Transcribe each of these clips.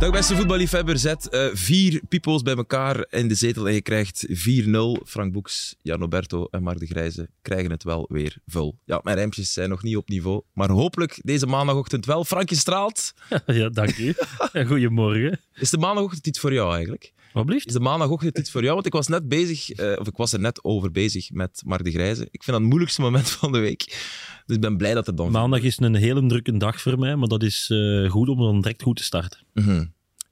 Dag beste voetballiefhebber, zet eh, vier peoples bij elkaar in de zetel en je krijgt 4-0. Frank Boeks, Jan Roberto en Mark de Grijze krijgen het wel weer vul. Ja, mijn rijmpjes zijn nog niet op niveau, maar hopelijk deze maandagochtend wel. Frankje straalt. Ja, dank. En Goedemorgen. Is de maandagochtend iets voor jou eigenlijk? Wat? Is de maandagochtend iets voor jou? Want ik was net bezig, eh, of ik was er net over bezig met Mark de Grijze. Ik vind dat het moeilijkste moment van de week. Dus ik ben blij dat het dan... Maandag is een hele drukke dag voor mij, maar dat is eh, goed om dan direct goed te starten. Mhm.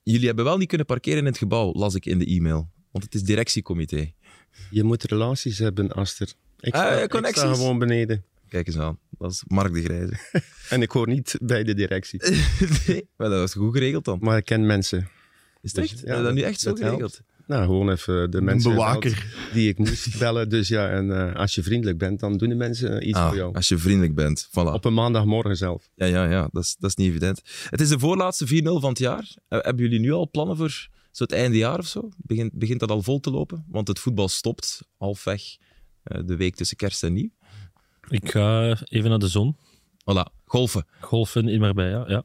Jullie hebben wel niet kunnen parkeren in het gebouw, las ik in de e-mail. Want het is directiecomité. Je moet relaties hebben, Aster. Ik Ah, sta, ja, ik sta connecties. gewoon beneden. Kijk eens aan, dat is Mark de Grijze. En ik hoor niet bij de directie. nee, maar dat was goed geregeld dan. Maar ik ken mensen. Is het echt? ja, je dat nu dat- echt zo helpt. Nou, gewoon even de mensen bewaker. gebeld die ik moest bellen. Dus ja, en eh, als je vriendelijk bent, dan doen de mensen iets Ah, voor jou. als je vriendelijk bent. Voilà. Op een maandagmorgen zelf. Ja, ja, ja dat, is, dat is niet evident. Het is de voorlaatste 4-0 van het jaar. Eh, hebben jullie nu al plannen voor zo het einde jaar of zo? Begint, begint dat al vol te lopen? Want het voetbal stopt halfweg eh, de week tussen kerst en nieuw. Ik ga even naar de zon. Voilà, golfen. Golfen in Marbella, ja.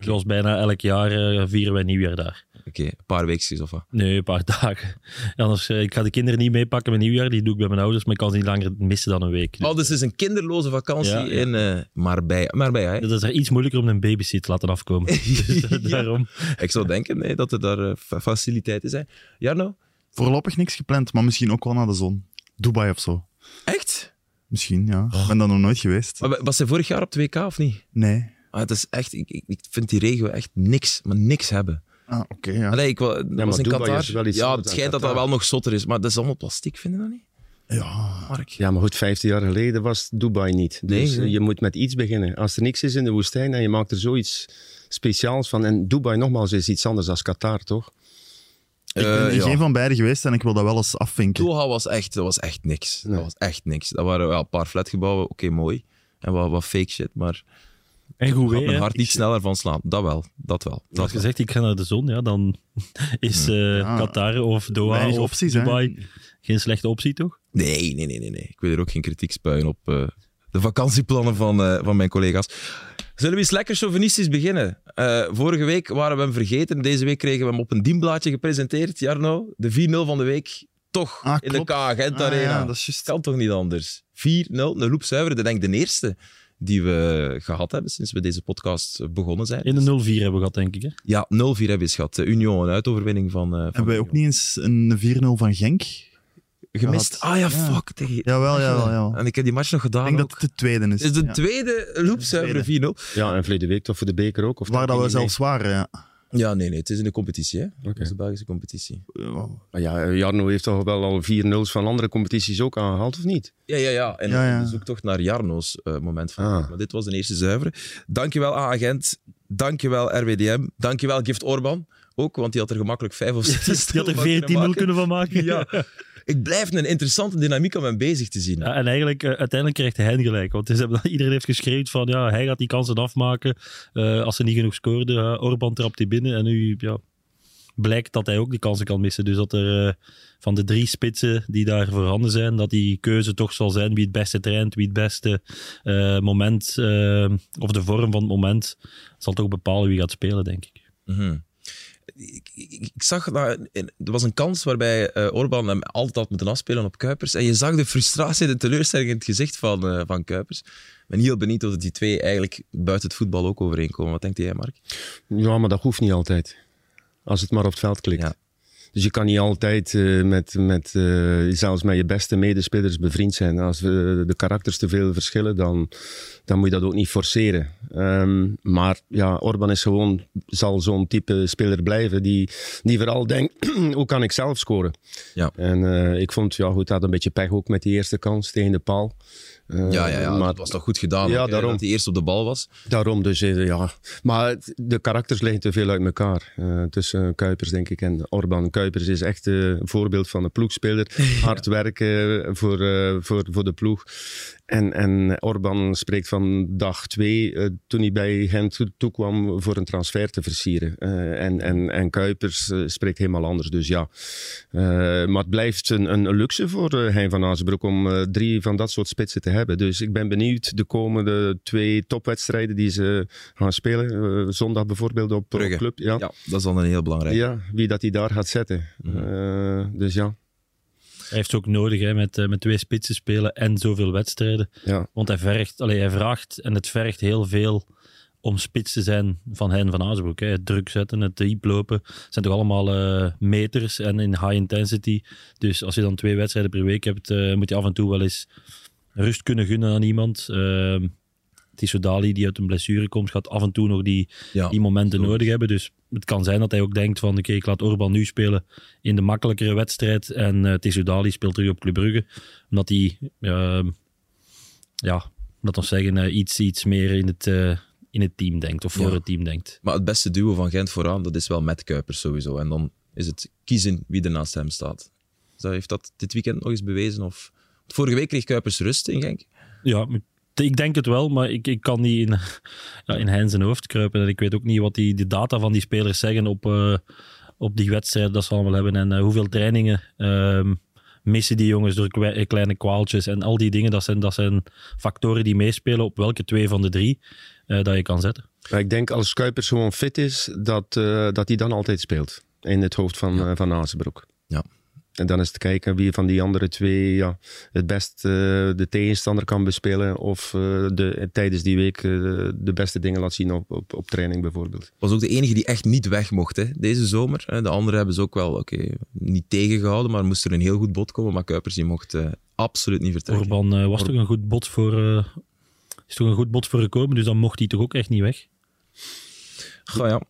Zoals bijna elk jaar eh, vieren wij nieuwjaar daar. Oké, een paar weekjes of wat? Nee, een paar dagen. Anders, eh, ik ga de kinderen niet meepakken met nieuwjaar. Die doe ik bij mijn ouders, maar ik kan ze niet langer missen dan een week. Dus Oh, dus het is een kinderloze vakantie Ja, ja. in eh Marbella. Marbella, hè? dat is er iets moeilijker om een babysit te laten afkomen. Dus Ja. daarom. Ik zou denken nee, dat er daar eh, fa- faciliteiten zijn. Jarno? Voorlopig niks gepland, maar misschien ook wel naar de zon. Dubai of zo. Echt? Misschien, ja. Ik ben daar nog nooit geweest. Maar Was hij vorig jaar op 2K of niet? Nee. Ah, het is echt, ik, ik, ik vind die regio echt niks, maar niks hebben. Ah, oké, ja. Allee, ik dat maar was in Qatar. is wel iets ja, het schijnt dat dat wel nog zotter is, maar dat is allemaal plastic, vinden dat niet? Ja. Mark? Ja, maar goed, 15 jaar geleden was Dubai niet. Dus Nee, nee. je moet met iets beginnen. Als er niks is in de woestijn en je maakt er zoiets speciaals van. En Dubai nogmaals is iets anders dan Qatar, toch? Ik ben Eh, in ja. geen van beide geweest en ik wil dat wel eens afvinken. Doha was echt, dat was echt niks. Nee. Dat was echt niks. Dat waren wel een paar flatgebouwen, oké, mooi. En wat, wat fake shit, maar En goed weer. mijn hart niet sneller van slaan. Dat wel, dat wel. Dat Als je wel. zegt, ik ga naar de zon, ja, dan is eh, Ja. Qatar of Doha of opties, hè. Dubai geen slechte optie, toch? Nee, nee, nee, nee, nee. Ik wil er ook geen kritiek spuien op eh, de vakantieplannen van, eh, van mijn collega's. Zullen we eens lekker chauvinistisch beginnen? Eh, vorige week waren we hem vergeten. Deze week kregen we hem op een dienblaadje gepresenteerd. Jarno, de 4-0 van de week. Toch Ah, in de. K Gent Ah, Arena. ja, dat is juist. kan toch niet anders? 4-0, een loop zuiver. Dat denk ik de eerste die we gehad hebben sinds we deze podcast begonnen zijn. In de 0-4 hebben we gehad, denk ik. Hè? Ja, 0-4 hebben we eens gehad. Eh, Union, een uitoverwinning van, eh van Hebben wij ook niet eens een 4-0 van Genk? gemist. gehad? Ah ja, Ja. fuck. Tegen... Jawel, jawel, jawel. En ik heb die match nog gedaan Ik denk ook. dat het de tweede is. Het is de ja. tweede loopzuivere 4-0. Ja, en verleden week toch voor de beker ook? Of Waar dat we zelfs waren, ja. Ja, nee, nee. Het is in de competitie, hè. Het is de Belgische competitie. Maar ja, Jarno heeft toch wel al 4-0's van andere competities ook aangehaald, of niet? Ja, ja, ja. En Ja, ja. de zoektocht naar Jarno's eh, moment van. Ah. Maar dit was de eerste zuivere. Dankjewel aan Agent. Dankjewel RWDM. Dankjewel Gift Orban. Ook, want die had er gemakkelijk vijf of zes Die had er van 14-0 maken. kunnen van maken. Ja. Ik blijf een interessante dynamiek om hem bezig te zien. Ja, en eigenlijk, eh, uiteindelijk krijgt hij gelijk. Want ze hebben, iedereen heeft geschreven van ja, hij gaat die kansen afmaken. Eh, als ze niet genoeg scoorden, Orban trapt die binnen. En nu ja, blijkt dat hij ook die kansen kan missen. Dus dat er eh, van de drie spitsen die daar voorhanden zijn, dat die keuze toch zal zijn wie het beste traint, wie het beste moment, of de vorm van het moment, zal toch bepalen wie gaat spelen, denk ik. Mhm. Ik, ik, ik zag, dat, er was een kans waarbij eh Orban hem altijd had moeten afspelen op Kuipers. En je zag de frustratie en de teleurstelling in het gezicht van, eh, van Kuipers. Ik ben heel benieuwd of die twee eigenlijk buiten het voetbal ook overeenkomen. Wat denkt jij, Mark? Ja, maar dat hoeft niet altijd. Als het maar op het veld klikt. Ja. Dus je kan niet altijd eh, met, met eh, zelfs met je beste medespelers bevriend zijn. Als eh, de karakters te veel verschillen, dan, dan moet je dat ook niet forceren. Ehm, maar ja, Orban is gewoon, zal zo'n type speler blijven die, die vooral denkt, hoe kan ik zelf scoren? Ja. En ik vond, ja goed, hij had een beetje pech ook met die eerste kans tegen de paal. Eh, Ja, ja, ja maar dat was toch goed gedaan. Ja, ook, hè, daarom. Dat hij eerst op de bal was. Daarom dus, eh, ja. Maar het- de karakters liggen te veel uit elkaar. eh, tussen Kuipers, denk ik, en Orban. Kuipers is echt een voorbeeld van een ploegspeler. Hard werken voor, voor, voor de ploeg. En, en Orban spreekt van dag twee, eh, toen hij bij hen toe- toekwam voor een transfer te versieren. Eh, en, en, en Kuipers eh, spreekt helemaal anders. Dus ja. Maar het blijft een, een luxe voor Hein van Azenbroek om drie van dat soort spitsen te hebben. Dus ik ben benieuwd de komende twee topwedstrijden die ze gaan spelen. zondag bijvoorbeeld op Brugge. Club. Ja. Ja, dat is dan een heel belangrijk. Ja, wie dat hij daar gaat zetten. Mhm. Dus ja. Hij heeft het ook nodig hè, met, eh, met twee spitsen spelen en zoveel wedstrijden. ja. Want hij, vergt, allee, hij vraagt en het vergt heel veel om spits te zijn van hen van Azenbroek. Hè. Het druk zetten, het diep lopen, zijn toch allemaal eh, meters en in high intensity. Dus als je dan twee wedstrijden per week hebt, eh, moet je af en toe wel eens rust kunnen gunnen aan iemand. Uh, Tissot Dali, die uit een blessure komt, gaat af en toe nog die, Ja. die momenten nodig hebben. Dus het kan zijn dat hij ook denkt van, oké, ik laat Orban nu spelen in de makkelijkere wedstrijd en uh, Tissot Dali speelt terug op Club Brugge. Omdat hij, uh, ja, laat ons zeggen, uh, iets, iets meer in het, uh, in het team denkt of voor Ja. het team denkt. Maar het beste duo van Gent vooraan, dat is wel met Kuipers sowieso. En dan is het kiezen wie er naast hem staat. Dus heeft dat dit weekend nog eens bewezen? Of... Vorige week kreeg Kuipers rust in Genk. Ja, ik denk het wel, maar ik, ik kan niet in, ja, in Hein zijn hoofd kruipen. En ik weet ook niet wat die, de data van die spelers zeggen op, uh, op die wedstrijden dat ze allemaal hebben. En uh, hoeveel trainingen uh, missen die jongens door kleine kwaaltjes. En al die dingen, dat zijn, dat zijn factoren die meespelen op welke twee van de drie uh, dat je kan zetten. Maar ik denk als Kuipers gewoon fit is, dat, uh, dat hij dan altijd speelt. In het hoofd van, ja. uh, van Azenbroek. Ja. En dan is het kijken wie van die andere twee ja, het best uh, de tegenstander kan bespelen. Of uh, de, tijdens die week uh, de beste dingen laat zien op, op, op training bijvoorbeeld. Was ook de enige die echt niet weg mocht hè, deze zomer. De anderen hebben ze ook wel okay, niet tegengehouden, maar moest er een heel goed bod komen. Maar Kuipers die mocht uh, absoluut niet vertrekken. Orban uh, was Or toch een goed bod voor, uh, is toch een goed bod voor gekomen, dus dan mocht hij toch ook echt niet weg. Goh, ja.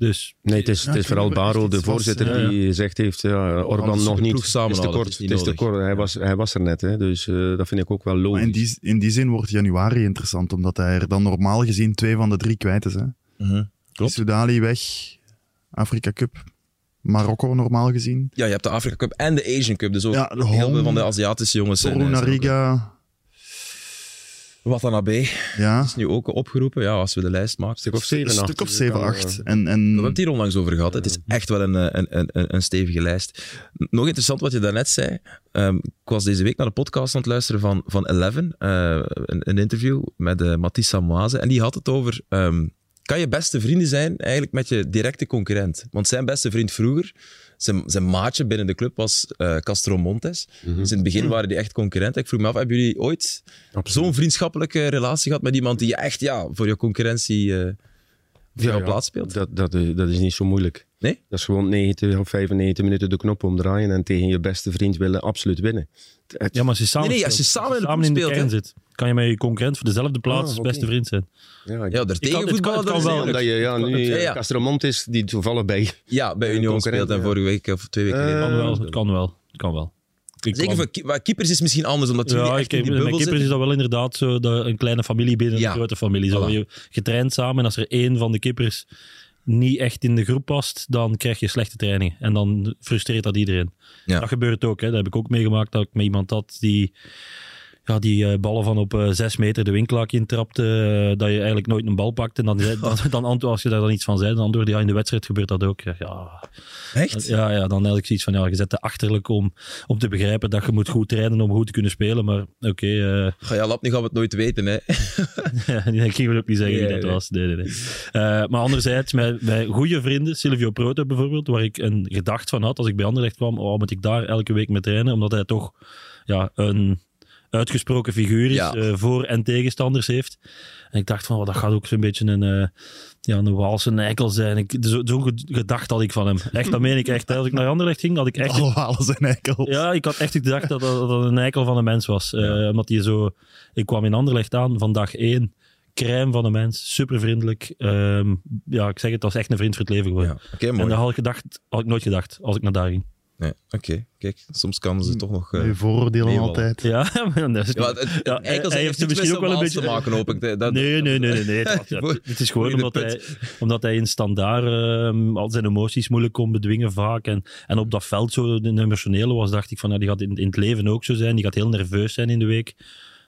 Dus, nee, het is, ja, het is vooral Baro, de voorzitter, was, ja, die gezegd heeft: ja, Orban nog niet. Samen is te kort. Is het is te kort. Hij, was, hij was er net, hè, dus uh, dat vind ik ook wel logisch. In, die, in die zin wordt januari interessant, omdat hij er dan normaal gezien twee van de drie kwijt is. Hè. Soudali weg, Afrika Cup, Marokko normaal gezien. Ja, je hebt de Afrika Cup en de Asian Cup, dus ook ja, heel veel van de Aziatische jongens. Toru Nariga. Watanabe ja. is nu ook opgeroepen. Ja, als we de lijst maken. Stuk of 7, Een stuk of 7, 8. En, en... We hebben het hier onlangs over gehad. Het is echt wel een, een, een, een stevige lijst. Nog interessant wat je daarnet zei. Um, ik was deze week naar de podcast aan het luisteren van, van Eleven. Uh, een, een, interview met uh, Mathis Samoise. En die had het over... Um, kan je beste vrienden zijn eigenlijk met je directe concurrent? Want zijn beste vriend vroeger... Zijn, zijn maatje binnen de club was uh, Castro Montes. Mm -hmm. Dus in het begin waren die echt concurrenten. Ik vroeg me af, hebben jullie ooit zo'n vriendschappelijke relatie gehad met iemand die je echt ja, voor je concurrentie uh, voor ja, jouw plaats speelt? Dat, dat, dat is niet zo moeilijk. Nee? Dat is gewoon 90 of 95 minuten de knop omdraaien en tegen je beste vriend willen absoluut winnen. Het... Ja, maar als je samen, nee, nee, als je samen, als je samen in de, kern zit, kan je met je concurrent voor dezelfde plaats ah, okay. beste vriend zijn. Ja, ja daar tegen voetballen kan, wel. Omdat je ja, nu ja, ja. Castromont is die toevallig bij Ja, bij Union speelt en vorige week of twee weken uh, geleden. Kan wel, het kan wel. Het kan wel. Ik Zeker voor keepers is misschien anders, omdat ja, echt ik, in die bubbel Met keepers zitten. is dat wel inderdaad zo, dat een kleine familie binnen Ja. een grote familie. Zo, Voilà. je getraind samen en als er één van de keepers niet echt in de groep past, dan krijg je slechte training. En dan frustreert dat iedereen. Ja. Dat gebeurt ook. Hè. Dat heb ik ook meegemaakt, dat ik met iemand had die... Ja, die uh, ballen van op uh, zes meter de winkelak intrapte, uh, dat je eigenlijk nooit een bal pakt. En dan, dan, dan antwoord, als je daar dan iets van zei, dan antwoordde ja, in de wedstrijd gebeurt dat ook. Ja, Echt? ja, ja, dan eigenlijk zoiets van, ja, je zet te achterlijk om, om te begrijpen dat je moet goed trainen om goed te kunnen spelen. Maar oké. Okay, ja, lap, nu gaan we het nooit weten, hè. ja, ik ging ook niet zeggen wie Nee, dat nee. was. Nee, nee, nee. Uh, maar anderzijds, met, met goede vrienden, Silvio Proto bijvoorbeeld, waar ik een gedacht van had als ik bij Anderlecht kwam, oh, moet ik daar elke week mee trainen, omdat hij toch ja, een uitgesproken figuur is, Ja. uh, voor- en tegenstanders heeft. En ik dacht van, oh, dat gaat ook zo'n beetje een, uh, ja, een Waalse eikel zijn. Ik- zo- Zo'n gedacht had ik van hem. Echt, dat meen ik echt. Als ik naar Anderlecht ging, had ik echt... Allemaal zijn eikels. Ja, ik had echt gedacht dat dat, dat een eikel van een mens was. Eh, omdat hij zo... Ik kwam in Anderlecht aan van dag één. Crème van een mens, super vriendelijk. Ehm, ja, ik zeg het, dat was echt een vriend voor het leven geworden. Ja, en dat had ik, gedacht, had ik nooit gedacht als ik naar daar ging. Nee, oké. Kijk, soms kan ze toch nog... eh, Je vooroordelen altijd. Ja, maar dat is Ja, het, het, Ja, eikels hij heeft er misschien ook wel een beetje- te maken, hoop ik. Dat, dat- Nee, nee, nee. nee, nee. Het, het is gewoon omdat hij, omdat hij in standaard ehm, al zijn emoties moeilijk kon bedwingen vaak. En, en op dat veld zo de emotionele was, dacht ik van, ja, die gaat in, in het leven ook zo zijn. Die gaat heel nerveus zijn in de week.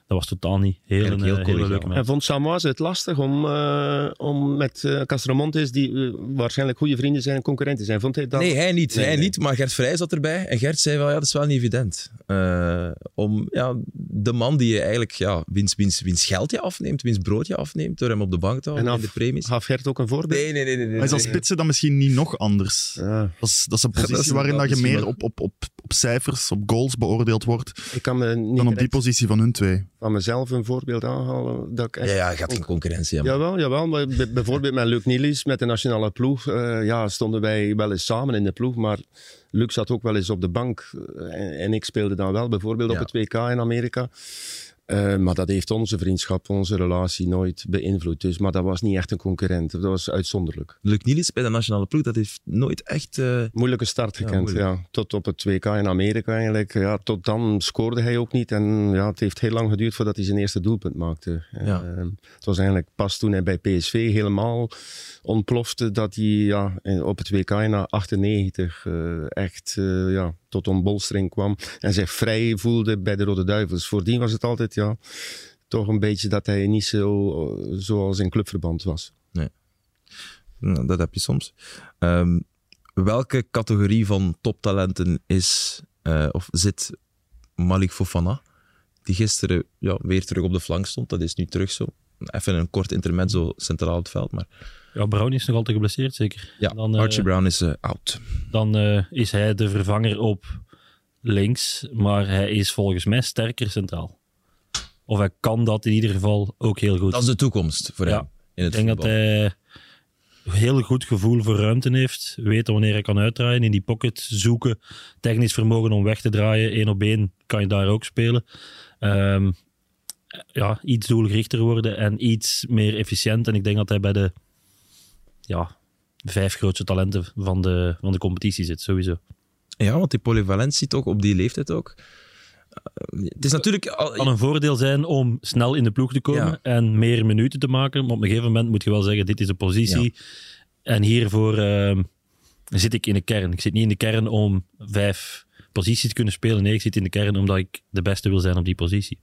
Dat was totaal niet heel, een, heel eh, En vond Samoise het lastig om, eh, om met Castromontes, die waarschijnlijk goede vrienden zijn en concurrenten zijn, vond hij dat? Nee, hij niet. Nee, hij nee. niet, maar Gert Vrij zat erbij. En Gert zei wel, ja, dat is wel niet evident. Eh, om ja, de man die je eigenlijk, ja, wiens, wiens, wiens geld je afneemt, wiens brood je afneemt, door hem op de bank te houden En in de premies. Gaf Gert ook een voorbeeld? Nee, nee, nee. nee, nee, Maar is als nee. spitsen dan misschien niet nog anders? Ja. Dat is, dat is een Dat positie is waarin dat je meer op, op, op, op cijfers, op goals beoordeeld wordt Ik kan me niet dan op die positie van hun twee. Van mezelf een voorbeeld aanhalen. Dat ik echt Ja, ja, je gaat geen concurrentie hebben. Jawel, jawel. Maar bijvoorbeeld met Luc Nielis, met de nationale ploeg, eh, ja, stonden wij wel eens samen in de ploeg. Maar Luc zat ook wel eens op de bank. eh, en, en ik speelde dan wel, bijvoorbeeld op het WK in Amerika. Eh, maar dat heeft onze vriendschap, onze relatie nooit beïnvloed. Dus, maar dat was niet echt een concurrent. Dat was uitzonderlijk. Luc Nielis bij de nationale ploeg, dat heeft nooit echt... eh, Moeilijke start Ja, gekend, ja. Tot op het WK in Amerika eigenlijk. Ja, tot dan scoorde hij ook niet. En ja, het heeft heel lang geduurd voordat hij zijn eerste doelpunt maakte. Ja. Eh, het was eigenlijk pas toen hij bij PSV helemaal ontplofte dat hij ja, op het WK in 98 eh, echt ja, tot ontbolstering kwam. En zich vrij voelde bij de Rode Duivels. Voordien was het altijd ja, toch een beetje dat hij niet zo zoals in clubverband was. nou, dat heb je soms. Ehm, welke categorie van toptalenten is eh, of zit Malik Fofana? Die gisteren ja, weer terug op de flank stond. Dat is nu terug zo. Even een kort intermezzo centraal op het veld. Maar Ja, Brown is nog altijd geblesseerd, zeker. ja, Dan, eh, Archie Brown is eh, out. Dan eh, is hij de vervanger op links, maar hij is volgens mij sterker centraal. Of hij kan dat in ieder geval ook heel goed. Dat is de toekomst voor Ja. hem in het Ik denk dat hij een heel goed gevoel voor ruimte heeft. Weet wanneer hij kan uitdraaien, in die pocket zoeken. Technisch vermogen om weg te draaien. één op één kan je daar ook spelen. Ehm, ja, iets doelgerichter worden en iets meer efficiënt. En ik denk dat hij bij de ja, vijf grootste talenten van de, van de competitie zit, sowieso. Ja, want die polyvalentie toch op die leeftijd ook. Het is natuurlijk... al- kan een voordeel zijn om snel in de ploeg te komen Ja. en meer minuten te maken. Maar op een gegeven moment moet je wel zeggen, dit is een positie. En hiervoor ehm, zit ik in de kern. Ik zit niet in de kern om vijf posities te kunnen spelen. Nee, ik zit in de kern omdat ik de beste wil zijn op die positie.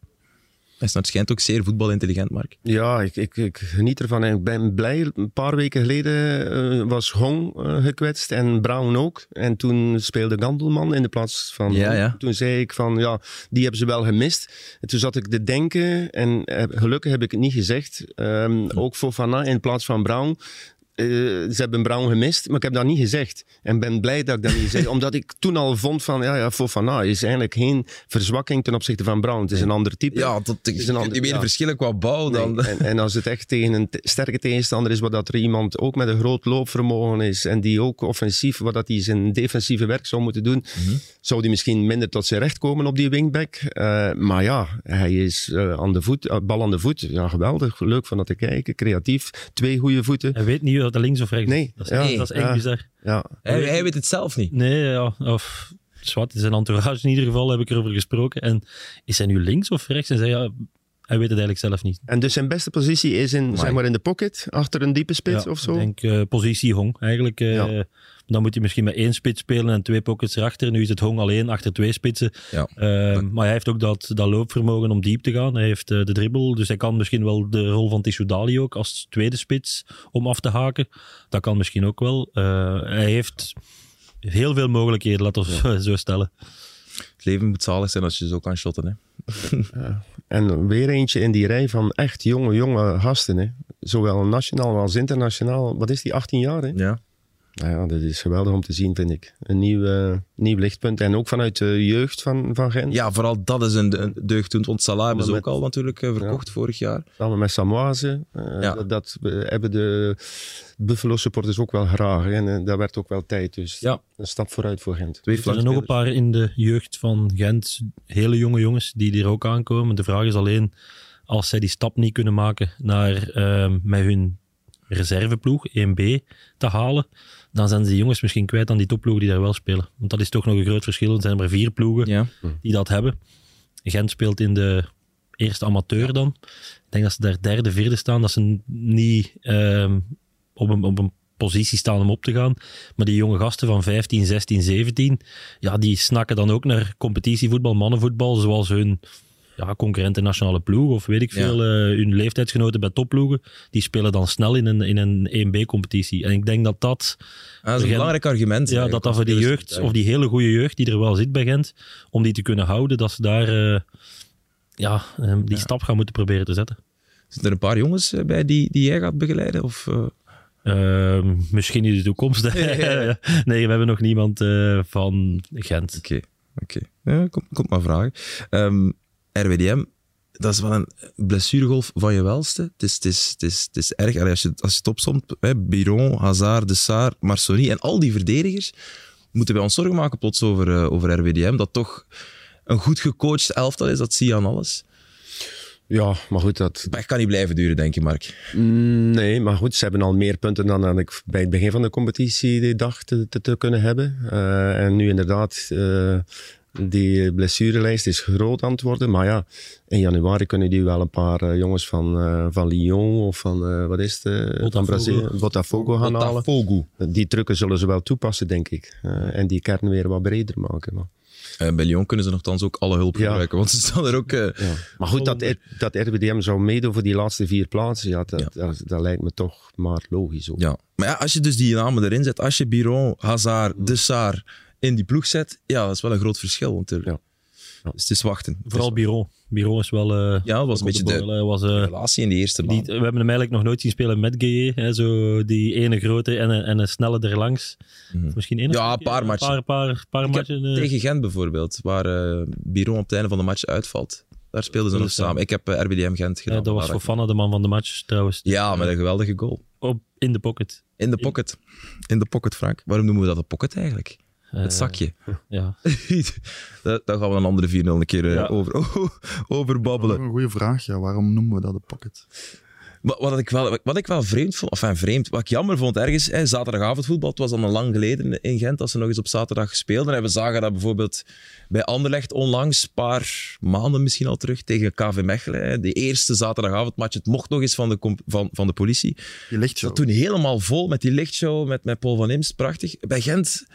Hij is naar schijnt ook zeer voetbalintelligent, Mark. Ja, ik, ik, ik geniet ervan. Ik ben blij. Een paar weken geleden eh, was Hong eh, gekwetst en Brown ook. En toen speelde Gandelman in de plaats van Ja, ja. Toen zei ik van, ja, die hebben ze wel gemist. En toen zat ik te denken, en gelukkig heb ik het niet gezegd, ehm, ook Fofana in plaats van Brown. Eh, ze hebben Brown gemist, maar ik heb dat niet gezegd. En ben blij dat ik dat niet zei. Omdat ik toen al vond van, ja, ja, Fofana is eigenlijk geen verzwakking ten opzichte van Brown. Het is een ander type. Ja, dat, is een ander- die meer ja. verschillen qua bouw dan... Nee, En, en als het echt tegen een te- sterke tegenstander is, waar dat er iemand ook met een groot loopvermogen is en die ook offensief, waar dat hij zijn defensieve werk zou moeten doen, Mhm. zou die misschien minder tot zijn recht komen op die wingback. Eh, maar ja, hij is eh, aan de voet, bal aan de voet. Ja, geweldig. Leuk van dat te kijken. Creatief. Twee goede voeten. Hij weet niet links of rechts Nee, is. Dat is, ja, echt- dat is echt ja. bizar. Ja. Hij, hij weet het zelf niet. Nee, ja. Of, zwart, zijn entourage in ieder geval heb ik erover gesproken. En is hij nu links of rechts? En zei ja, hij weet het eigenlijk zelf niet. En dus zijn beste positie is in, zeg maar in de pocket, achter een diepe spits Ja, of zo. Ik denk eh, positie Hong eigenlijk. eh, Ja. Dan moet hij misschien met één spits spelen en twee pockets erachter. Nu is het Hong alleen achter twee spitsen. Ja. Eh, maar hij heeft ook dat, dat loopvermogen om diep te gaan. Hij heeft eh, de dribbel, dus hij kan misschien wel de rol van Tissoudali ook als tweede spits om af te haken. Dat kan misschien ook wel. Eh, hij heeft heel veel mogelijkheden, laten we zo stellen. Het leven moet zalig zijn als je zo kan shotten. Hè. En weer eentje in die rij van echt jonge, jonge gasten. Hè. Zowel nationaal als internationaal. Wat is die, 18 jaar? Hè? Ja. Nou ja, dat is geweldig om te zien, vind ik. Een nieuw, eh, nieuw lichtpunt. En ook vanuit de jeugd van, van Gent. ja, vooral dat is een, een deugddoend. Want Salah hebben ze ook al natuurlijk eh, verkocht vorig jaar. Samen met Samoise. eh, Ja. Dat, dat hebben de Buffalo supporters ook wel graag. hè. En eh, dat werd ook wel tijd. Dus Ja. een stap vooruit voor Gent. Twee Er zijn nog een paar in de jeugd van Gent. Hele jonge jongens die er ook aankomen. De vraag is alleen, als zij die stap niet kunnen maken naar ehm, met hun reserveploeg, 1B, te halen, dan zijn ze die jongens misschien kwijt aan die topploegen die daar wel spelen. Want dat is toch nog een groot verschil. Er zijn maar vier ploegen Ja. die dat hebben. Gent speelt in de eerste amateur dan. Ik denk dat ze daar derde, vierde staan. Dat ze niet ehm, op, een, op een positie staan om op te gaan. Maar die jonge gasten van 15, 16, 17, ja, die snakken dan ook naar competitievoetbal, mannenvoetbal, zoals hun ja, concurrenten nationale ploeg of weet ik Ja. veel, eh, hun leeftijdsgenoten bij topploegen, die spelen dan snel in een, in een 1B-competitie. En ik denk dat dat, Ah, dat is een Gent- belangrijk argument. ja, dat dat voor die jeugd, of die hele goede jeugd die er wel zit bij Gent, om die te kunnen houden, dat ze daar eh, ja, eh, die stap gaan moeten proberen te zetten. Zitten er een paar jongens eh, bij die, die jij gaat begeleiden? Of, eh, Ehm, misschien in de toekomst. nee, we hebben nog niemand van Gent. Oké, oké. Ja, kom, kom maar vragen. Ehm, RWDM, dat is wel een blessuregolf van je welste. Het is, het is, het is, het is erg. Allee, als, je, als je het opsomt, hè, Biron, Hazard, De Saar, Marsoni en al die verdedigers, moeten wij ons zorgen maken plots over, eh, over RWDM, dat toch een goed gecoacht elftal is, dat zie je aan alles. Ja, maar goed, dat, Dat kan niet blijven duren, denk je, Mark. Mm, Nee, maar goed, ze hebben al meer punten dan, dan ik bij het begin van de competitie dacht te, te, te kunnen hebben. Eh, en nu inderdaad, eh, die blessurelijst is groot aan het worden. Maar ja, in januari kunnen die wel een paar eh, jongens van, eh, van Lyon of van, eh, wat is het, eh, van Botafogo. Brazilië, Botafogo gaan halen. Botafogo. Die trucken zullen ze wel toepassen, denk ik. Eh, en die kern weer wat breder maken. Maar, Eh, bij Lyon kunnen ze nogthans ook alle hulp Ja. gebruiken, want ze staan er ook... eh, ja. maar goed, dat, R- dat RWDM zou meedoen voor die laatste vier plaatsen, ja, dat, Ja. Dat, dat lijkt me toch maar logisch. Ook. Ja, maar ja, als je dus die namen erin zet, als je Biron, Hazard, De Saar in die ploeg zet, ja, dat is wel een groot verschil natuurlijk. Ja. Ja. Dus het is wachten. Vooral is Biron. Biron is wel... eh, Ja, dat was een de beetje de-. Hij was, eh, relatie in die eerste die, we hebben hem eigenlijk nog nooit zien spelen met Gueye. Hè, zo die ene grote en een, en een snelle erlangs. Mhm. Misschien één Ja, een paar matchen. Een paar, paar, paar Ik heb matchen. eh, Tegen Gent bijvoorbeeld, waar eh Biron op het einde van de match uitvalt. Daar speelden ze nog samen. Ik heb eh, RBDM Gent gedaan. ja, dat was Fofana de man van de match trouwens. Ja, met een geweldige goal. Op, in de pocket. In de pocket. In de pocket, Frank. Waarom noemen we dat een pocket eigenlijk? Eh, Het zakje. Ja. Daar daar gaan we een andere 4-0 een keer eh, Ja. over, over Dat babbelen. is een goede vraag. Ja, waarom noemen we dat een pocket? Wat, wat, ik wel, wat ik wel vreemd vond, enfin vreemd, wat ik jammer vond ergens, hè, zaterdagavondvoetbal, het was al een lang geleden in Gent dat ze nog eens op zaterdag speelden. En we zagen dat bijvoorbeeld bij Anderlecht onlangs, een paar maanden misschien al terug, tegen KV Mechelen. Hè, de eerste zaterdagavondmatch, het mocht nog eens van de, van, van de politie. Je lichtshow. Dat toen helemaal vol met die lichtshow, met, met Paul van Imst, prachtig. Bij Gent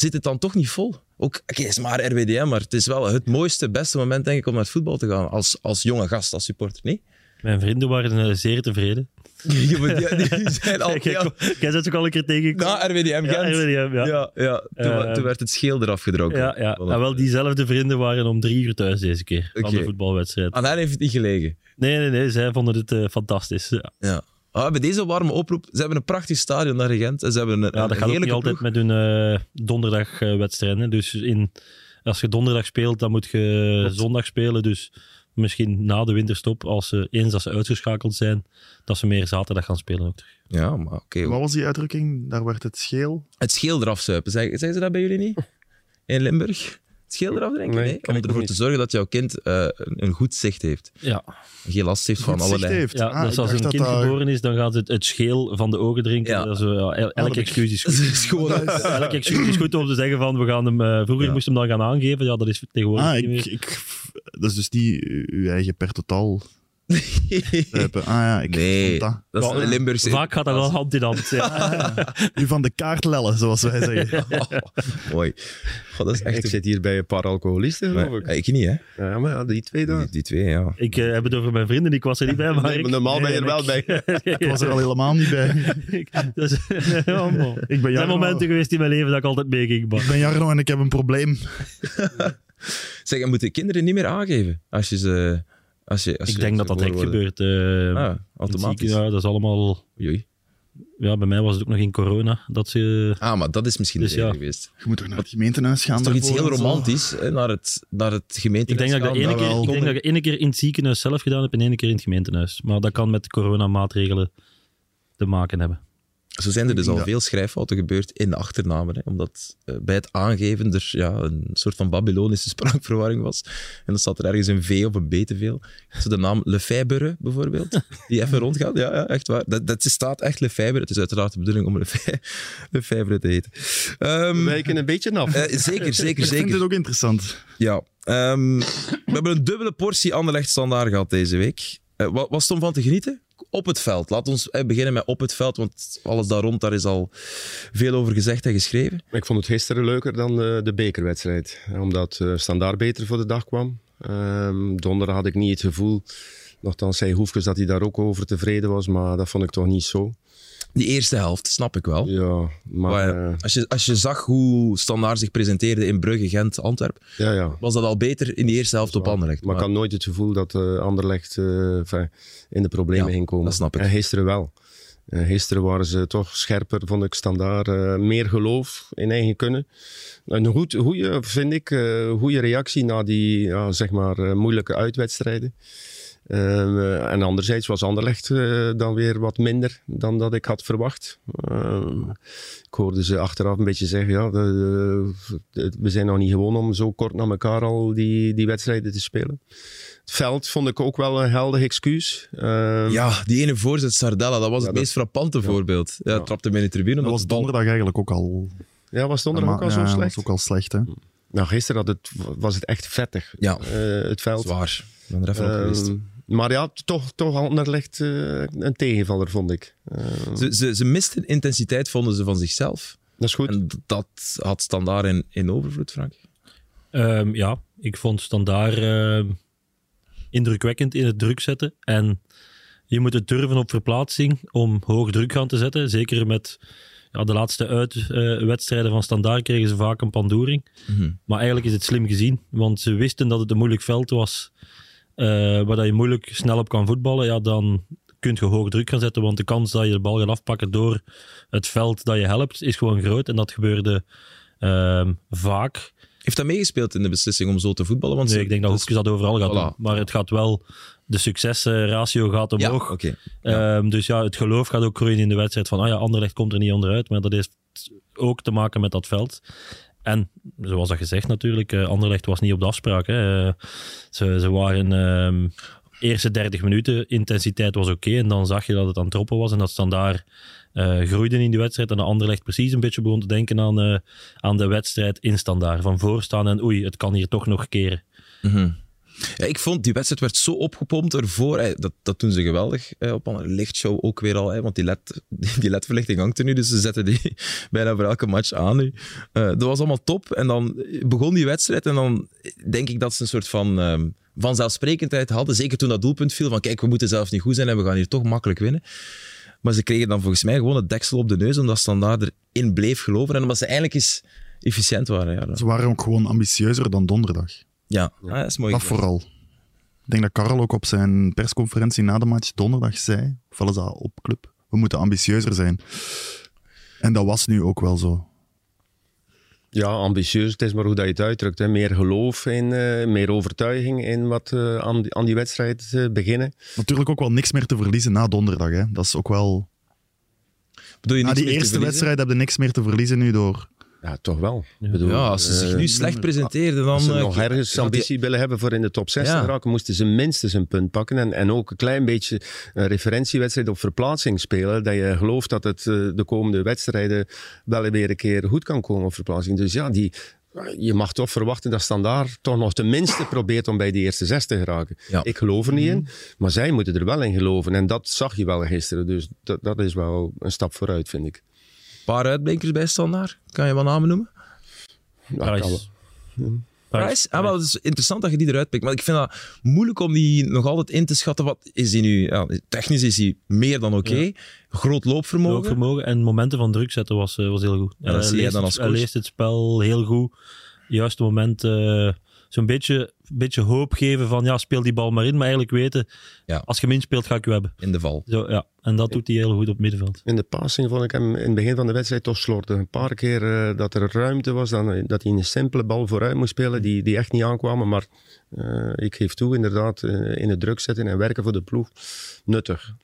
zit het dan toch niet vol. Ook, oké, het is maar RWDM, maar het is wel het mooiste, beste moment denk ik om naar het voetbal te gaan als, als jonge gast, als supporter, niet? Mijn vrienden waren eh, zeer tevreden. Die, die zijn al... Jij ja, jij zit ook al een keer tegengekomen. na RWDM Gent. Ja, RWDM, ja. Ja, ja. Toen, wa- Eh, toen werd het scheel eraf gedroken. Ja, ja. En wel, diezelfde vrienden waren om drie uur thuis deze keer. Van de voetbalwedstrijd. Aan hen heeft het niet gelegen. Nee, nee, nee. Zij vonden het eh, fantastisch. Ja, Ja. Ah, bij deze warme oproep, ze hebben een prachtig stadion naar Gent. En ze hebben een, Ja, een dat gaat ook niet altijd ploeg. met hun eh donderdagwedstrijden. dus in, als je donderdag speelt, dan moet je zondag spelen. Dus misschien na de winterstop, als ze, eens als ze uitgeschakeld zijn, dat ze meer zaterdag gaan spelen ook terug. Ja, maar oké. Wat was die uitdrukking? Daar werd het scheel. Het scheel eraf zuipen. Zeg- Zeggen ze dat bij jullie niet? In Limburg? Het scheel eraf drinken? Nee, Nee, ken Om ervoor niet. te zorgen dat jouw kind eh, een, goed zicht heeft. Ja, Geen last heeft van Goed allerlei... heeft. ja Ah, dus als een kind dat- geboren is, dan gaan ze het, het scheel van de ogen drinken. Ja. Dat is, eh, excuus is goed. is gewoon... Elke excuus is goed om te zeggen van, we gaan hem... eh, vroeger Ja. moest je hem dan gaan aangeven. Ja, dat is tegenwoordig Ah, niet ik, ik, dat is dus die uw eigen per totaal. Zuipen. Ah ja, ik Nee, vond dat. dat is een Limburgse... Vaak gaat dat wel hand in hand. Ja. U van de kaart lellen, zoals wij zeggen. Mooi. God, dat is echt... Ik zit hier bij een paar alcoholisten, geloof ik. eh, ik niet, hè? Ja, maar ja, die twee Die, daar. die twee, ja. Ik eh, heb het over mijn vrienden, ik was er niet bij, maar Nee, ik... normaal ben je er wel bij. Ik was er al helemaal niet bij. Man. Ik ben Er zijn momenten geweest in mijn leven dat ik altijd meeging. maar- ik ben Jarno en ik heb een probleem. Zeg, je moet de kinderen niet meer aangeven als je ze... Als je, als Ik je denk dat dat worden. gebeurt. eh, Ah, automatisch. Ja, dat is allemaal... Oei. Ja, bij mij was het ook nog in corona. Dat ze... Ah, maar dat is misschien Dus de reden ja. geweest. Je moet toch naar het gemeentehuis gaan. Dat is toch iets heel romantisch, hè, naar het, naar het gemeente. Ik denk dat ik ene keer, ik denk dat ik ene keer in het ziekenhuis zelf gedaan heb en ene keer in het gemeentehuis. Maar dat kan met coronamaatregelen te maken hebben. Zo zijn er dus al veel schrijffouten gebeurd in de achternamen. Hè, omdat eh, bij het aangeven er ja, een soort van Babylonische spraakverwarring was. En dan staat er ergens een V of een B te veel. Zo de naam Lefebvre bijvoorbeeld, die even rondgaat. Ja, ja echt waar. Dat, dat staat echt Lefebvre. Het is uiteraard de bedoeling om Lefe- Lefebvre te heten. Ehm, We wijken een beetje af. eh, zeker, zeker, Ik vind zeker. het ook interessant. Ja. Ehm, we hebben een dubbele portie Anderlecht standaard gehad deze week. Wat was om van te genieten? Op het veld. Laat ons eh, beginnen met op het veld, want alles daar rond, daar is al veel over gezegd en geschreven. Ik vond het gisteren leuker dan de, bekerwedstrijd. Omdat eh Standaard beter voor de dag kwam. Ehm, donderdag had ik niet het gevoel, nogthans zei Hoefkes dat hij daar ook over tevreden was, maar dat vond ik toch niet zo. Die eerste helft, snap ik wel. Ja, maar... Maar, eh, als, je, als je zag hoe Standaard zich presenteerde in Brugge, Gent, Antwerpen, ja, ja. was dat al beter in die eerste helft op Anderlecht. Maar ik had nooit het gevoel dat eh Anderlecht eh, in de problemen Ja, ging komen. dat snap ik. En gisteren wel. Gisteren waren ze toch scherper, vond ik standaard. meer geloof in eigen kunnen. Een goed, goede, vind ik, goede reactie na die ja, zeg maar, moeilijke uitwedstrijden. Eh, en anderzijds was Anderlecht eh, dan weer wat minder dan dat ik had verwacht. Eh, ik hoorde ze achteraf een beetje zeggen, ja, de- de- we zijn nog niet gewoon om zo kort na elkaar al die, die wedstrijden te spelen. Het veld vond ik ook wel een helder excuus. Eh, Ja, die ene voorzet Sardella, dat was Ja, het dat- meest frappante voorbeeld. Ja, Ja. trapte hem in de tribune. Dat was donderdag eigenlijk ook al. ja, was donderdag ook al ja, zo slecht? was ook al slecht, hè? Nou, gisteren had het, was het echt vettig, Ja. eh, het veld. Zwaar. Ik ben er even op geweest. Maar ja, toch, toch Anderlecht eh een tegenvaller, vond ik. Eh, Ze, ze, ze misten intensiteit, vonden ze van zichzelf. dat is goed. En dat had Standaard in, in overvloed, Frank. Ehm, ja, ik vond Standaard ehm, indrukwekkend in het druk zetten. En je moet het durven op verplaatsing om hoog druk gaan te zetten. Zeker met ja, de laatste uitwedstrijden van Standaard kregen ze vaak een pandoering. Mhm. Maar eigenlijk is het slim gezien, want ze wisten dat het een moeilijk veld was. Eh, waar dat je moeilijk snel op kan voetballen. Ja, dan kun je hoog druk gaan zetten, want de kans dat je de bal gaat afpakken door het veld dat je helpt, is gewoon groot. En dat gebeurde ehm, vaak. Heeft dat meegespeeld in de beslissing om zo te voetballen? Want Nee, ik denk dat dus- Hoefkes dat overal gaat Voilà. doen. Maar het gaat wel, de succesratio gaat Ja, omhoog. Ja. Ehm, dus ja, het geloof gaat ook groeien in de wedstrijd. Van, ah ja, Anderlecht komt er niet onderuit. Maar dat heeft ook te maken met dat veld. En zoals dat gezegd natuurlijk, eh, Anderlecht was niet op de afspraak. Hè. Eh, ze, ze waren... ehm eerste 30 minuten, intensiteit was oké. en dan zag je dat het aan het troppen was. En dat Standaard eh groeide in die wedstrijd. En de Anderlecht precies een beetje begon te denken aan, aan de wedstrijd in Standaard. Van voorstaan en oei, het kan hier toch nog keren. Mhm. Ja, ik vond die wedstrijd werd zo opgepompt ervoor. Dat, dat doen ze geweldig op een lichtshow ook weer al. want die, LED, die ledverlichting hangt er nu, dus ze zetten die bijna voor elke match aan nu. Eh, dat was allemaal top. En dan begon die wedstrijd en dan denk ik dat ze een soort van ehm, vanzelfsprekendheid hadden. Zeker toen dat doelpunt viel van kijk, we moeten zelf niet goed zijn en we gaan hier toch makkelijk winnen. Maar ze kregen dan volgens mij gewoon het deksel op de neus omdat Standaard erin bleef geloven en omdat ze eigenlijk eens efficiënt waren. Ja, Ze waren ook gewoon ambitieuzer dan donderdag. Ja. Ah, dat is mooi. Dat vooral. Ik denk dat Karel ook op zijn persconferentie na de match donderdag zei, of wel is dat op club, we moeten ambitieuzer zijn. En dat was nu ook wel zo. Ja, ambitieus. Het is maar hoe dat je het uitdrukt. Hè. Meer geloof in, eh, meer overtuiging in wat eh, aan, die, aan die wedstrijd eh, beginnen. Natuurlijk ook wel niks meer te verliezen na donderdag. Hè. Dat is ook wel... Bedoel je Na niks die eerste wedstrijd heb je niks meer te verliezen nu door... Ja, toch wel. Ja. Ik bedoel, Ja, als ze zich eh, nu slecht presenteerden, dan... Als ze eh, nog ergens die- ambitie willen hebben voor in de top 6 Ja. te raken, moesten ze minstens een punt pakken. En, en ook een klein beetje een referentiewedstrijd op verplaatsing spelen. Dat je gelooft dat het eh, de komende wedstrijden wel weer een keer goed kan komen op verplaatsing. Dus ja, die, je mag toch verwachten dat Standaard toch nog tenminste probeert om bij die eerste zes te geraken. Ja. Ik geloof er niet in, maar zij moeten er wel in geloven. En dat zag je wel gisteren. Dus dat, dat is wel een stap vooruit, vind ik. Paar uitblinkers bij Standaard. Kan je wat namen noemen? Ja, kan wel. Price. Price? Ah, wel, het is interessant dat je die eruit pikt. Maar ik vind dat moeilijk om die nog altijd in te schatten. Wat is die nu? Ja, technisch is hij meer dan oké. Groot loopvermogen. Loopvermogen en momenten van druk zetten was, eh, was heel goed. Ja, dat Hij zie jij leest dan het- als Hij coach. leest het spel heel goed. Juiste moment eh, zo'n beetje, beetje hoop geven van ja, speel die bal maar in. Maar eigenlijk weten, Ja. als je hem inspeelt, ga ik u hebben. In de val. Zo, ja. En dat doet hij heel goed op het middenveld. In de passing vond ik hem in het begin van de wedstrijd toch slordig. Een paar keer eh, dat er ruimte was, dan, dat hij een simpele bal vooruit moest spelen, die, die echt niet aankwamen. Maar eh, ik geef toe, inderdaad, eh, in het druk zetten en werken voor de ploeg, nuttig.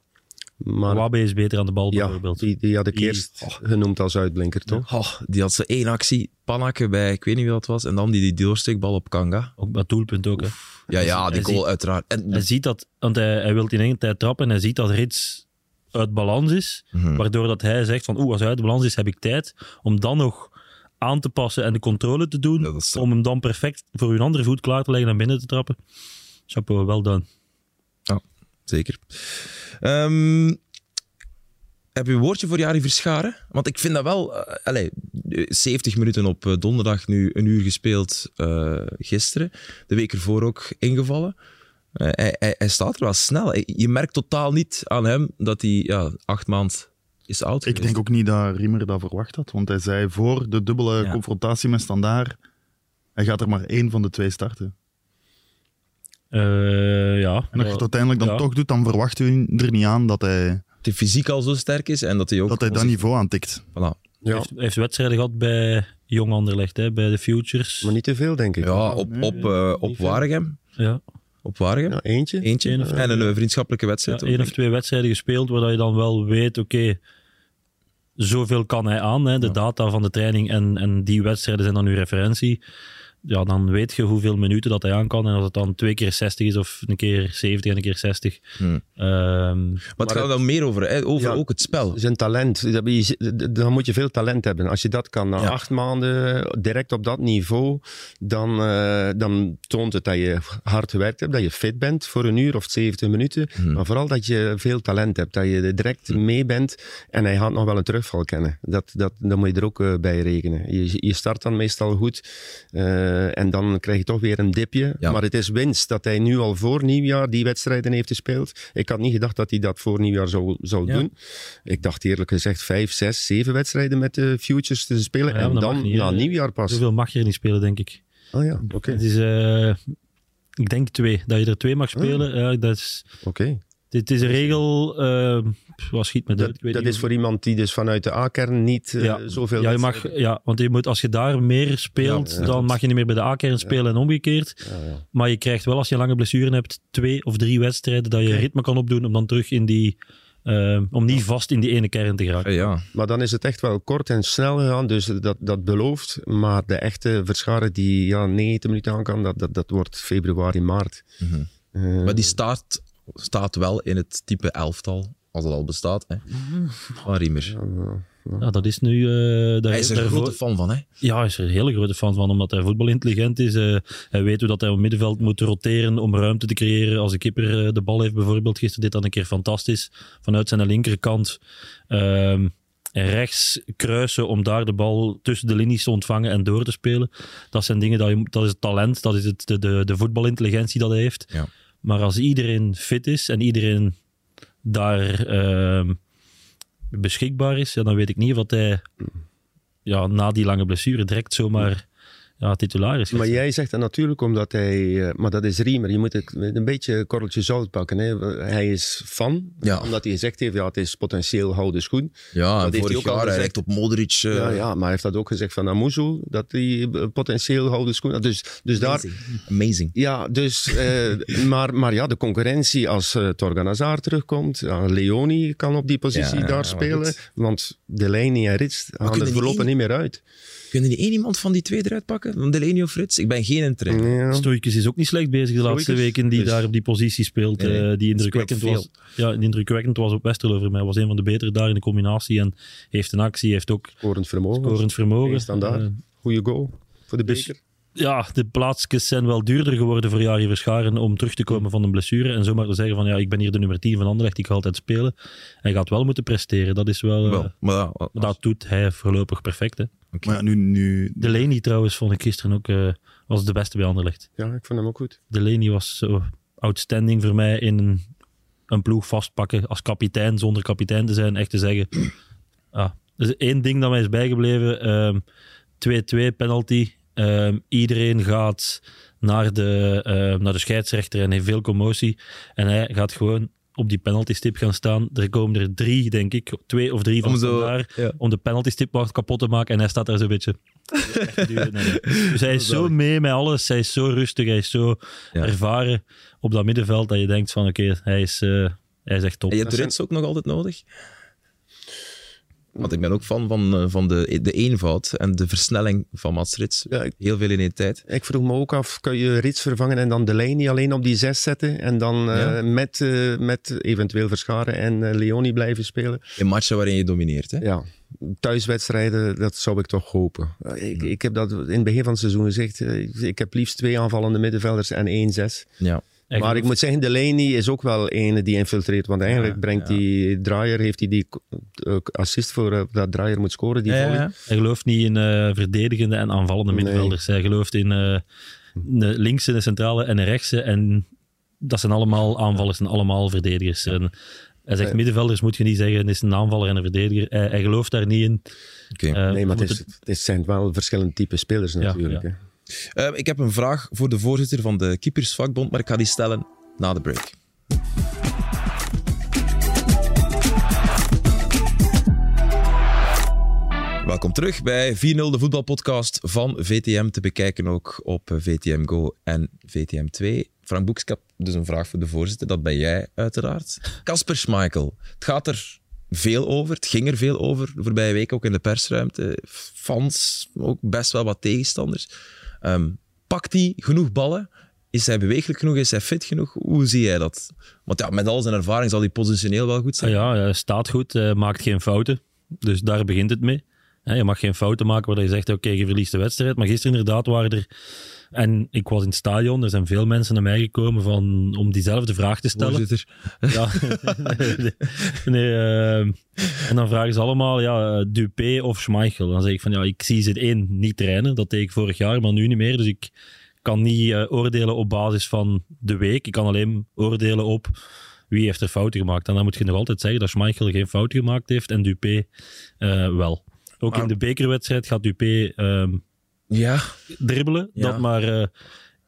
Maar Wabe is beter aan de bal ja, bijvoorbeeld. die, die had ik Die- eerst genoemd als uitblinker, toch? Oh, die had ze één actie, panakken bij, ik weet niet wie dat was. En dan die, die doorsteekbal op Kanga. Ook dat doelpunt ook. Hè. Ja, ja, die Hij goal ziet- uiteraard. En, Hij ziet dat, want hij, hij wil in één tijd trappen en hij ziet dat Rits uit balans is. Mhm. Waardoor dat hij zegt van oeh, als hij uit balans is, heb ik tijd om dan nog aan te passen en de controle te doen. Ja, om hem dan perfect voor uw andere voet klaar te leggen en binnen te trappen. Chapeau, wel done. Zeker. Ehm, heb je een woordje voor Jari Verscharen? Want ik vind dat wel... eh, allez, 70 minuten op eh, donderdag, nu een uur gespeeld eh, gisteren. De week ervoor ook ingevallen. Hij, hij, hij staat er wel snel. Je merkt totaal niet aan hem dat hij ja, acht maand is oud Ik denk ook niet dat Riemer dat verwacht had, want hij zei voor de dubbele Ja. confrontatie met Standaard, hij gaat er maar één van de twee starten. Eh, ja. En als je het uiteindelijk dan ja. toch doet, dan verwacht u er niet aan dat hij Dat hij fysiek al zo sterk is en dat hij ook... dat, hij dat niveau aantikt. Voilà. Hij Ja, heeft, hij heeft wedstrijden gehad bij Jong Anderlecht, hè, bij de Futures. maar niet te veel, denk ik. Ja, op, op, eh, op. Waregem. Ja. Op Waregem. Ja, eentje. Eentje. Of en een eh, vriendschappelijke Ja, wedstrijd. ook, één of twee wedstrijden gespeeld waar dat je dan wel weet, oké, zoveel kan hij aan. Hè, de data van de training en, en die wedstrijden zijn dan uw referentie. Ja, dan weet je hoeveel minuten dat hij aan kan. En als het dan twee keer 60 is of een keer 70 en een keer 60. Hmm. Ehm, Maar het gaat dan meer over, hè, over Ja. ook het spel. Zijn talent, dat je- dan moet je veel talent hebben. Als je dat kan na Ja. acht maanden direct op dat niveau, dan, eh, dan toont het dat je hard gewerkt hebt, dat je fit bent voor een uur of 70 minuten. Hmm. Maar vooral dat je veel talent hebt, dat je er direct mee bent en hij gaat nog wel een terugval kennen. Dat, dat, dat moet je er ook eh, bij rekenen. Je, je start dan meestal goed eh, en dan krijg je toch weer een dipje. Ja. Maar het is winst dat hij nu al voor nieuwjaar die wedstrijden heeft gespeeld. Ik had niet gedacht dat hij dat voor nieuwjaar zou, zou Ja. doen. Ik dacht eerlijk gezegd vijf, zes, zeven wedstrijden met de Futures te spelen. Ja, en dan niet, na hè. nieuwjaar pas. zoveel mag je er niet spelen, denk ik. Oh ja, oké. Het is, eh, ik denk twee. Dat je er twee mag spelen. Ja, dat is, oké. dit is een regel. eh wat schiet me Dat, uit? Ik weet dat niet is voor iemand die dus vanuit de A-kern niet eh, Ja. zoveel ja, je mag, ja, want je moet, als je daar meer speelt, Ja, ja. dan mag je niet meer bij de A-kern spelen en omgekeerd. Ja, ja. Maar je krijgt wel, als je lange blessuren hebt, twee of drie wedstrijden dat je ritme kan opdoen om dan terug in die... eh, om niet vast in die ene kern te geraken. Ja. Maar dan is het echt wel kort en snel gegaan, dus dat, dat belooft. Maar de echte verscharen die ja, 90 minuten aan kan, dat, dat, dat wordt februari, maart. Mhm. Eh, Maar die staat, staat wel in het type elftal, als het al bestaat, hè, van Riemer. Ja, dat is nu... eh, daar- Hij is er een grote fan van, hè. Ja, hij is er een hele grote fan van, omdat hij voetbalintelligent is. Eh, hij weet hoe dat hij op het middenveld moet roteren om ruimte te creëren. Als de kipper eh, de bal heeft bijvoorbeeld, gisteren dit dat een keer fantastisch, vanuit zijn linkerkant ehm, rechts kruisen om daar de bal tussen de linies te ontvangen en door te spelen. Dat zijn dingen, dat, je, dat is het talent, dat is het, de, de, de voetbalintelligentie dat hij heeft. Ja. Maar als iedereen fit is en iedereen daar ehm, beschikbaar is, dan weet ik niet of hij ja, na die lange blessure direct zomaar ja, Maar jij zegt dat natuurlijk omdat hij... eh, maar dat is Riemer. Je moet het met een beetje korreltje zout pakken. Hè. Hij is fan, Ja. omdat hij gezegd heeft, ja, het is potentieel houden schoen. Ja, Dat en heeft vorig hij ook al jaar hij gezegd. op Modric. eh, ja, ja, maar hij heeft dat ook gezegd van Amuzu, dat hij eh, potentieel houden schoen had. Dus, dus daar... Amazing. Amazing. Ja, dus, eh, maar, maar ja, de concurrentie als uh, Torgan Hazard terugkomt, Leoni kan op die positie Ja, daar spelen, want Delaney en Rits gaan kunnen er voorlopig niet meer uit. Kunnen die één iemand van die twee eruit pakken? Van Delaney of Frits? Ik ben geen trainer. Ja. Stoikens is ook niet slecht bezig de laatste Stoikens? weken die Dus- daar op die positie speelt. Nee, nee. eh, die indrukwekkend speelt was. Ja, die indrukwekkend was op Westerlo voor mij. Was een van de betere daar in de combinatie en heeft een actie, heeft ook Scorend vermogen. scorend vermogen. Standaard. Eh, Goeie goal voor de Dus- beker. ja, de plaatsjes zijn wel duurder geworden voor Jari Verscharen om terug te komen van een blessure. En zomaar te zeggen van ja, ik ben hier de nummer 10 van Anderlecht, ik ga altijd spelen. Hij gaat wel moeten presteren. Dat is wel... eh, Wel, maar ja, maar dat doet hij voorlopig perfect. Hè. Maar ja, nu, nu, Delaney trouwens vond ik gisteren ook eh, was de beste bij Anderlecht. Ja, ik vond hem ook goed. Delaney was zo outstanding voor mij in een, een ploeg vastpakken als kapitein, zonder kapitein te zijn. Echt te zeggen, ah, er is één ding dat mij is bijgebleven. ehm, 2-2 penalty. Ehm, iedereen gaat naar de, ehm, naar de scheidsrechter en heeft veel commotie. En hij gaat gewoon op die penaltystip gaan staan. Er komen er drie, denk ik. Twee of drie van Om zo- daar. ja. Om de penaltystip wat kapot te maken. En hij staat daar zo'n beetje... Nee, nee. Dus hij is zo mee met alles. Hij is zo rustig. Hij is zo Ja. ervaren op dat middenveld dat je denkt van oké, hij, is, eh, hij is echt top. En je Rits ook nog altijd nodig? Want ik ben ook fan van, eh, van de, de eenvoud en de versnelling van Mats Rits. Ja, ik, Heel veel in één tijd. ik vroeg me ook af, kun je Rits vervangen en dan Delaney alleen op die zes zetten en dan eh, met, eh, met eventueel Verscharen en eh, Leoni blijven spelen? In matchen waarin je domineert. Hè? Ja, thuiswedstrijden, dat zou ik toch hopen. Ik, ik heb dat in het begin van het seizoen gezegd. Ik heb liefst twee aanvallende middenvelders en één zes. Ja. Maar ik moet zeggen, Delaney is ook wel ene die infiltreert. Want eigenlijk Ja, brengt ja. die draaier, heeft hij die eh, assist voor eh, dat draaier moet scoren, die Ja, volley. ja. Hij gelooft niet in eh, verdedigende en aanvallende Nee. middenvelders. Hij gelooft in eh de linkse, de centrale en de rechtse. En dat zijn allemaal aanvallers en allemaal verdedigers. En hij zegt middenvelders moet je niet zeggen, het is een aanvaller en een verdediger. Hij, hij gelooft daar niet in. Oké. Eh, Nee, maar het, is, het zijn wel verschillende type spelers natuurlijk. ja. hè. Eh, ik heb een vraag voor de voorzitter van de Keepersvakbond, maar ik ga die stellen na de break. Welkom terug bij 4-0, de voetbalpodcast van VTM. Te bekijken ook op eh, VTM Go en VTM 2. Frank Boeks, ik heb dus een vraag voor de voorzitter. Dat ben jij uiteraard. Casper Schmeichel. Het gaat er veel over. Het ging er veel over de voorbije week, ook in de persruimte. Fans, ook best wel wat tegenstanders. Ehm, pakt hij genoeg ballen? Is hij bewegelijk genoeg? Is hij fit genoeg? Hoe zie jij dat? Want ja, met al zijn ervaring zal hij positioneel wel goed zijn. ja, hij staat goed, hij maakt geen fouten. Dus daar begint het mee. Je mag geen fouten maken waar je zegt, oké, je verliest de wedstrijd. Maar gisteren inderdaad waren er... En ik was in het stadion, er zijn veel mensen naar mij gekomen van, om diezelfde vraag te stellen. Voorzitter. Ja, nee, eh, en dan vragen ze allemaal, ja, eh, Dupé of Schmeichel. Dan zeg ik van, ja, ik zie ze één niet trainen. Dat deed ik vorig jaar, maar nu niet meer. Dus ik kan niet eh, oordelen op basis van de week. Ik kan alleen oordelen op wie heeft er fouten gemaakt. En dan moet je nog altijd zeggen dat Schmeichel geen fouten gemaakt heeft en Dupé eh, wel. Ook Maar- in de bekerwedstrijd gaat Dupé ehm, Ja, dribbelen, Ja. dat maar eh,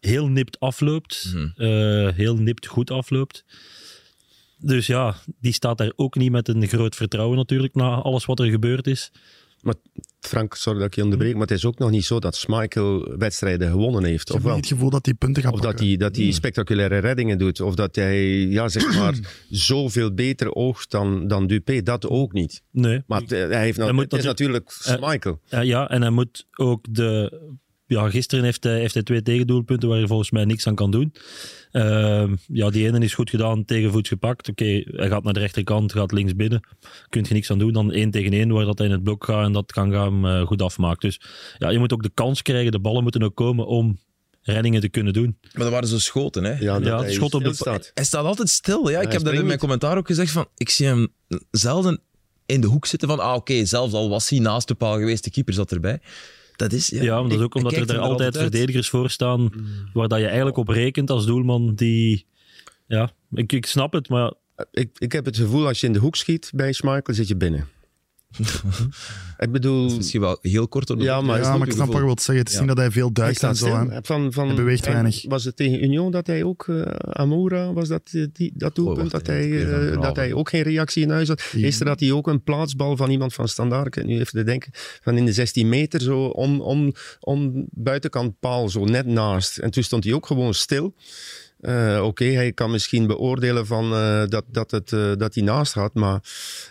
heel nipt afloopt. Mhm. eh, heel nipt goed afloopt. Dus ja, die staat daar ook niet met een groot vertrouwen natuurlijk, na alles wat er gebeurd is. Maar Frank, sorry dat ik je onderbreek, maar het is ook nog niet zo dat Schmeichel wedstrijden gewonnen heeft. Ik Of heb wel? niet het gevoel dat hij punten gaat Of dat pakken. hij, dat hij spectaculaire reddingen doet. Of dat hij, ja, zeg maar, zoveel beter oogt dan, dan Dupé. Dat ook niet. Nee. Maar het, hij heeft nou, moet het is natuurlijk Schmeichel. Eh, ja, en hij moet ook de... Ja, gisteren heeft hij, heeft hij twee tegendoelpunten waar hij volgens mij niks aan kan doen. Ehm, ja, die ene is goed gedaan, tegenvoets gepakt. Oké, hij gaat naar de rechterkant, gaat links binnen. Kun je niks aan doen. Dan één tegen één, waar dat hij in het blok gaat en dat kan gaan eh, goed afmaakt. Dus ja, je moet ook de kans krijgen, de ballen moeten ook komen om reddingen te kunnen doen. maar dat waren zo schoten, hè? Ja, dat Ja, hij schot op de- stilstaat. Hij staat altijd stil. Ja, ik heb dat in mijn commentaar ook gezegd. Van, ik zie hem zelden in de hoek zitten van, ah oké, zelfs al was hij naast de paal geweest, de keeper zat erbij. Dat is, ja, Ja, maar dat is ook omdat er daar altijd uit. Mm. verdedigers voor staan, waar dat je eigenlijk op rekent als doelman die... Ja, ik, ik snap het, maar Ik, ik heb het gevoel, als je in de hoek schiet bij Schmeichel, zit je binnen. Ik bedoel, Misschien wel heel kort op de Ja, maar- ja, ik snap wat je wilt zeggen. Het is Ja. niet dat hij veel hij duikt en staat zo. stil. hè. Van, van, Hij beweegt weinig. Was het tegen Union dat hij ook, eh Amoura, was dat, eh, die, dat doelpunt, wacht, dat, hij, eh, dat hij ook geen reactie in huis had? Gisteren had hij ook een plaatsbal van iemand van Standaard. Nu even te denken, van in de 16 meter, zo om, om, om buitenkant paal, zo net naast. En toen stond hij ook gewoon stil. Eh, Oké, hij kan misschien beoordelen van, eh, dat, dat, het, eh, dat hij naast gaat, maar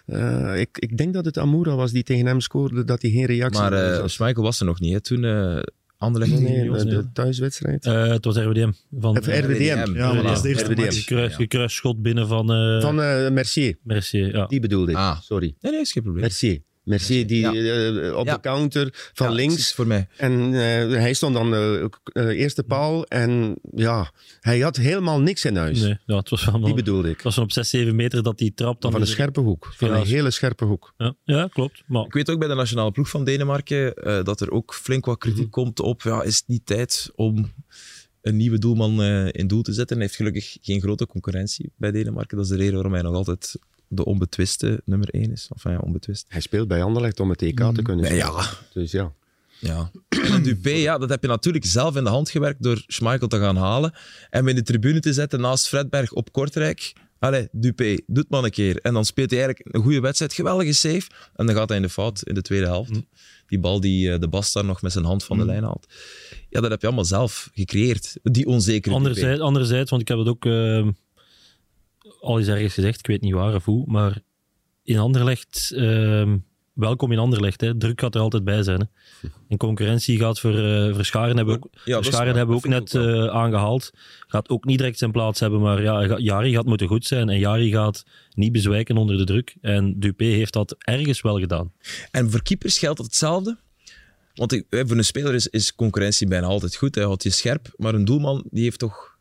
eh, ik, ik denk dat het Amoura was die tegen hem scoorde, dat hij geen reactie Maar eh had. Schmeichel was er nog niet, hè, toen uh, Anderlecht Nee, tegen nee, Union. de, de thuiswedstrijd. eh, het was RWDM. Van, Even RWDM. Ja, maar dat is de eerste RWDM. schot binnen van, eh Van eh, Mercier, Mercier. Ja. die bedoelde ik. Ah. Sorry. Nee, nee, is geen probleem. Mercier. Mercier die Ja. eh, op Ja. de counter van Ja, links. voor mij. En eh, hij stond dan de eerste paal. En ja, hij had helemaal niks in huis. Nee, ja, het was van, Die bedoelde ik. het was op 6, 7 meter dat hij trapt. Dan Van een er- scherpe hoek. Van Ja, een hele scherpe hoek. ja, ja, klopt. Maar Ik weet ook bij de nationale ploeg van Denemarken eh, dat er ook flink wat kritiek komt op, ja, is het niet tijd om een nieuwe doelman eh, in doel te zetten? Hij heeft gelukkig geen grote concurrentie bij Denemarken. Dat is de reden waarom hij nog altijd de onbetwiste nummer 1 is. Of ja, onbetwist. Hij speelt bij Anderlecht om het EK te kunnen Nee, spelen. ja, Dus ja. Ja. En Dupé, ja, dat heb je natuurlijk zelf in de hand gewerkt door Schmeichel te gaan halen en hem in de tribune te zetten naast Fredberg op Kortrijk. Allee, Dupé, doet maar een keer. En dan speelt hij eigenlijk een goede wedstrijd, geweldige save. En dan gaat hij in de fout in de tweede helft. Die bal die eh, de Basta nog met zijn hand van de lijn haalt. Ja, dat heb je allemaal zelf gecreëerd. Die onzekere anderzijds, anderzijds, want ik heb het ook eh, al eens ergens gezegd, ik weet niet waar of hoe, maar in Anderlecht, eh, welkom in Anderlecht. Hè. Druk gaat er altijd bij zijn. Hè. En concurrentie gaat voor, eh voor Scharen hebben we ook, Ja, dat is Scharen waar. hebben we ook net eh, aangehaald. Gaat ook niet direct zijn plaats hebben, maar ja, Jari gaat moeten goed zijn en Jari gaat niet bezwijken onder de druk. En Dupé heeft dat ergens wel gedaan. En voor keepers geldt dat hetzelfde. Want eh, voor een speler is, is concurrentie bijna altijd goed. Hij houdt je scherp. Maar een doelman die heeft toch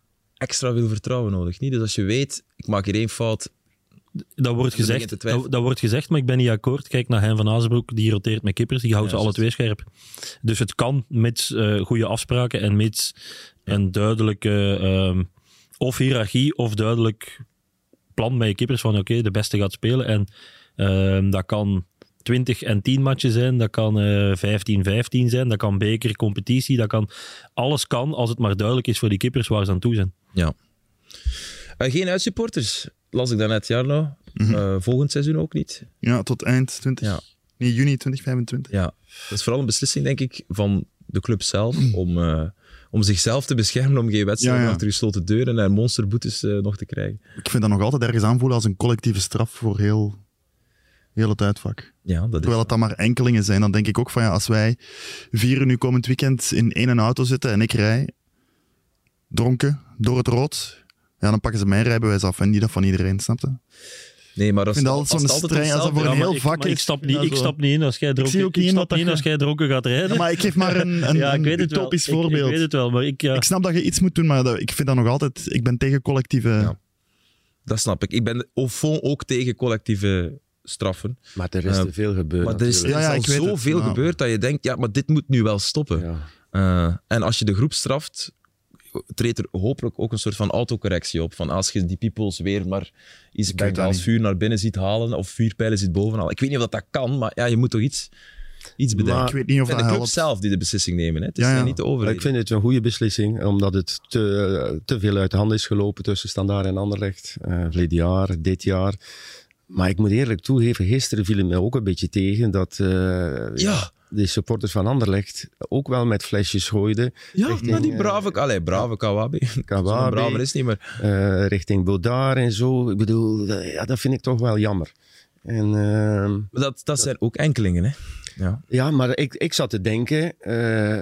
extra veel vertrouwen nodig. Niet? Dus als je weet, ik maak hier één fout, Dat wordt, gezegd, dat, dat wordt gezegd, maar ik ben niet akkoord. Kijk naar Hein van Azenbroek, die roteert met kippers. Die houdt Ja, ze alle twee scherp. Dus het kan, mits eh, goede afspraken en mits een duidelijke ehm, of hiërarchie of duidelijk plan met je kippers van oké, de beste gaat spelen. En ehm, dat kan 20 en 10 matchen zijn, dat kan eh 15-15 zijn, dat kan beker, competitie, dat kan... Alles kan, als het maar duidelijk is voor die kippers waar ze aan toe zijn. Ja. Eh, geen uitsupporters, las ik daarnet, Jarno. Mhm. Eh, volgend seizoen ook niet. Ja, tot eind 20. Ja. Nee, juni 2025. Ja. Dat is vooral een beslissing, denk ik, van de club zelf om, eh, om zichzelf te beschermen, om geen wedstrijden Ja, ja. achter gesloten deuren en monsterboetes eh, nog te krijgen. Ik vind dat nog altijd ergens aanvoelen als een collectieve straf voor heel, heel het uitvak. Ja, dat is... Terwijl het dan maar enkelingen zijn, dan denk ik ook van ja, als wij vieren nu komend weekend in één auto zitten en ik rij dronken door het rood, ja, dan pakken ze mijn rijbewijs af en niet dat van iedereen, snap je? Nee, maar dat als altijd zo'n streng- als dat voor een heel ik, vak ik is. stap niet, Ja, ik stap niet in als jij dronken, ik niet stap niet in als jij dronken gaat rijden. Ja, maar ik geef maar een, een, ja, ik een weet het wel. utopisch Ik- voorbeeld. Ik, weet het wel, maar ik... Ja. Ik snap dat je iets moet doen, maar dat- ik vind dat nog altijd... Ik ben tegen collectieve... Ja. Dat snap ik. Ik ben au fond ook tegen collectieve straffen. Maar er is Eh, te veel gebeurd. Maar er is, natuurlijk. Ja, ja, ik weet zoveel Ja. gebeurd dat je denkt, ja, maar dit moet nu wel stoppen. Ja. Eh, en als je de groep straft, treedt er hopelijk ook een soort van autocorrectie op. Van als je die peoples weer maar iets bij als vuur naar binnen ziet halen of vuurpijlen ziet bovenhalen. Ik weet niet of dat, dat kan, maar ja, je moet toch iets, iets bedenken. Maar- Ik weet niet of en dat de club helpt. zelf die de beslissing nemen. Hè. Het is Ja, ja. niet de overheid. ik vind het een goede beslissing, omdat het te, te veel uit de hand is gelopen tussen Standaard en Anderlecht. eh verleden jaar, dit jaar. Maar ik moet eerlijk toegeven, gisteren viel het mij ook een beetje tegen dat eh, Ja, de supporters van Anderlecht ook wel met flesjes gooiden. ja richting, maar die eh, brave, allee, brave. Kawabe. Zo'n braver is niet, maar eh, richting Baudard en zo. Ik bedoel, dat, ja, dat vind ik toch wel jammer. En, ehm, dat, dat zijn ook enkelingen. Hè. Ja. ja, maar ik, ik zat te denken,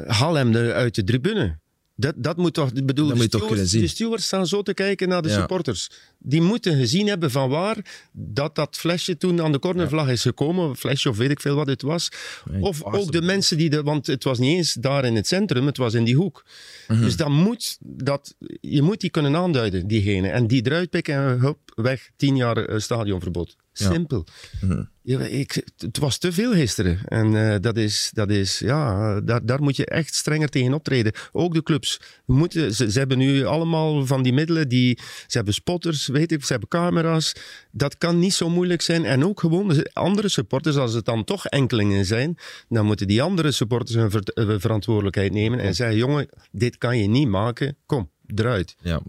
haal hem er uit de tribune. Dat, dat moet toch, ik bedoel, Dat de moet je toch stewards- zien. De stewards staan zo te kijken naar de Ja. supporters. Die moeten gezien hebben van waar dat dat flesje toen aan de cornervlag is gekomen. Flesje of weet ik veel wat het was. Nee, Of ook de mensen die... De, want het was niet eens daar in het centrum, het was in die hoek. Mhm. Dus dat moet, dat, je moet die kunnen aanduiden, diegene. En die eruit pikken en hup, weg. Tien jaar eh, stadionverbod. Ja. Simpel. Mhm. Ik, het was te veel gisteren. En eh, dat is, dat is ja, daar, daar moet je echt strenger tegen optreden. Ook de clubs. Moeten, ze, ze hebben nu allemaal van die middelen, die, ze hebben spotters, weet ik, ze hebben camera's. Dat kan niet zo moeilijk zijn. En ook gewoon de andere supporters, als het dan toch enkelingen zijn, dan moeten die andere supporters hun ver- eh, verantwoordelijkheid nemen en zeggen, jongen, dit kan je niet maken, kom, eruit. Ja.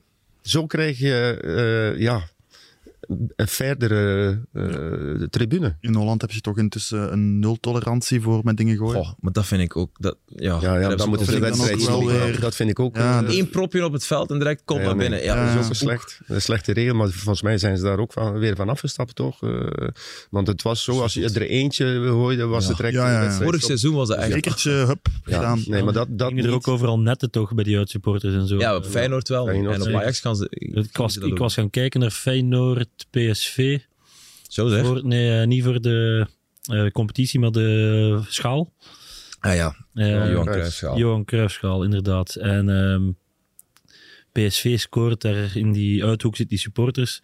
Zo krijg je, eh, ja, verdere eh, tribune. In Holland heb je toch intussen een nul-tolerantie voor met dingen gooien. Goh, maar dat vind ik ook... Dat, ja, Ja, ja moeten ze de wedstrijd stoppen. weer- Dat vind ik ook. Ja, eh, dat- Eén propje op het veld en direct komt Ja, naar binnen. Ja, Ja, dat dat is ook ook slecht. Een slechte regel, maar volgens mij zijn ze daar ook van, weer van afgestapt, toch? Eh, want het was zo, als je er eentje gooide, was Ja. het direct Ja, Vorig seizoen was dat echt... Zekertje, hup, Ja, gedaan. nee, maar dat, dat gingen er ook overal netten toch bij die uitsupporters en zo. Ja, op Feyenoord wel. Feyenoord en op. Ajax gaan ze... Ik dat was gaan kijken naar Feyenoord PSV. Zo zeg. Voor, nee, eh, niet voor de eh, competitie, maar de schaal. Ah ja, Eh, Johan Cruijff. Cruijffschaal. Johan Cruijffschaal, inderdaad. En ehm, PSV scoort daar in die uithoek zitten die supporters.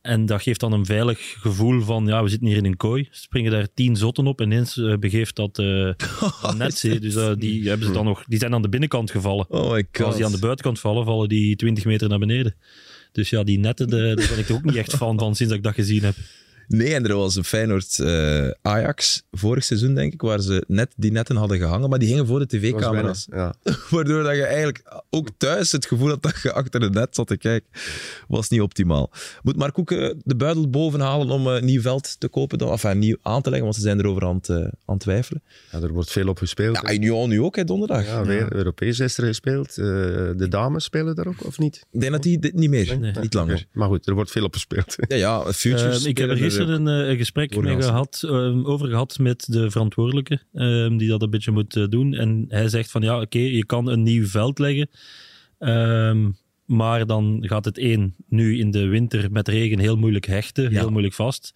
En dat geeft dan een veilig gevoel van, ja, we zitten hier in een kooi. Springen daar tien zotten op en ineens begeeft dat eh net. Dus die, hebben ze dan nog, die zijn aan de binnenkant gevallen. Oh my god. Als die aan de buitenkant vallen, vallen die 20 meter naar beneden. Dus ja, die netten, de, daar ben ik er ook niet echt fan van sinds dat ik dat gezien heb. Nee, en er was een Feyenoord eh, Ajax vorig seizoen, denk ik, waar ze net die netten hadden gehangen, maar die hingen voor de tv-camera's. Ja. Waardoor dat je eigenlijk ook thuis het gevoel had dat je achter de net zat te kijken. Was niet optimaal. Moet Mark Koeken de buidel boven halen om een nieuw veld te kopen, dan, enfin, nieuw aan te leggen, want ze zijn erover aan het, eh, aan het twijfelen. ja, er wordt veel op gespeeld. Ja, Union nu ook, hè, donderdag. Ja, weer Europees is er gespeeld. Eh, de dames spelen daar ook, of niet? Ik denk dat die dit niet meer, Nee. niet langer. Maar goed, er wordt veel op gespeeld. Ja, ja, Futures ik heb er gisteren een, eh, een gesprek mee gehad, ehm, over gehad met de verantwoordelijke, ehm, die dat een beetje moet eh, doen. En hij zegt van ja, oké, je kan een nieuw veld leggen, ehm, maar dan gaat het één, nu in de winter met regen heel moeilijk hechten, Ja. heel moeilijk vast.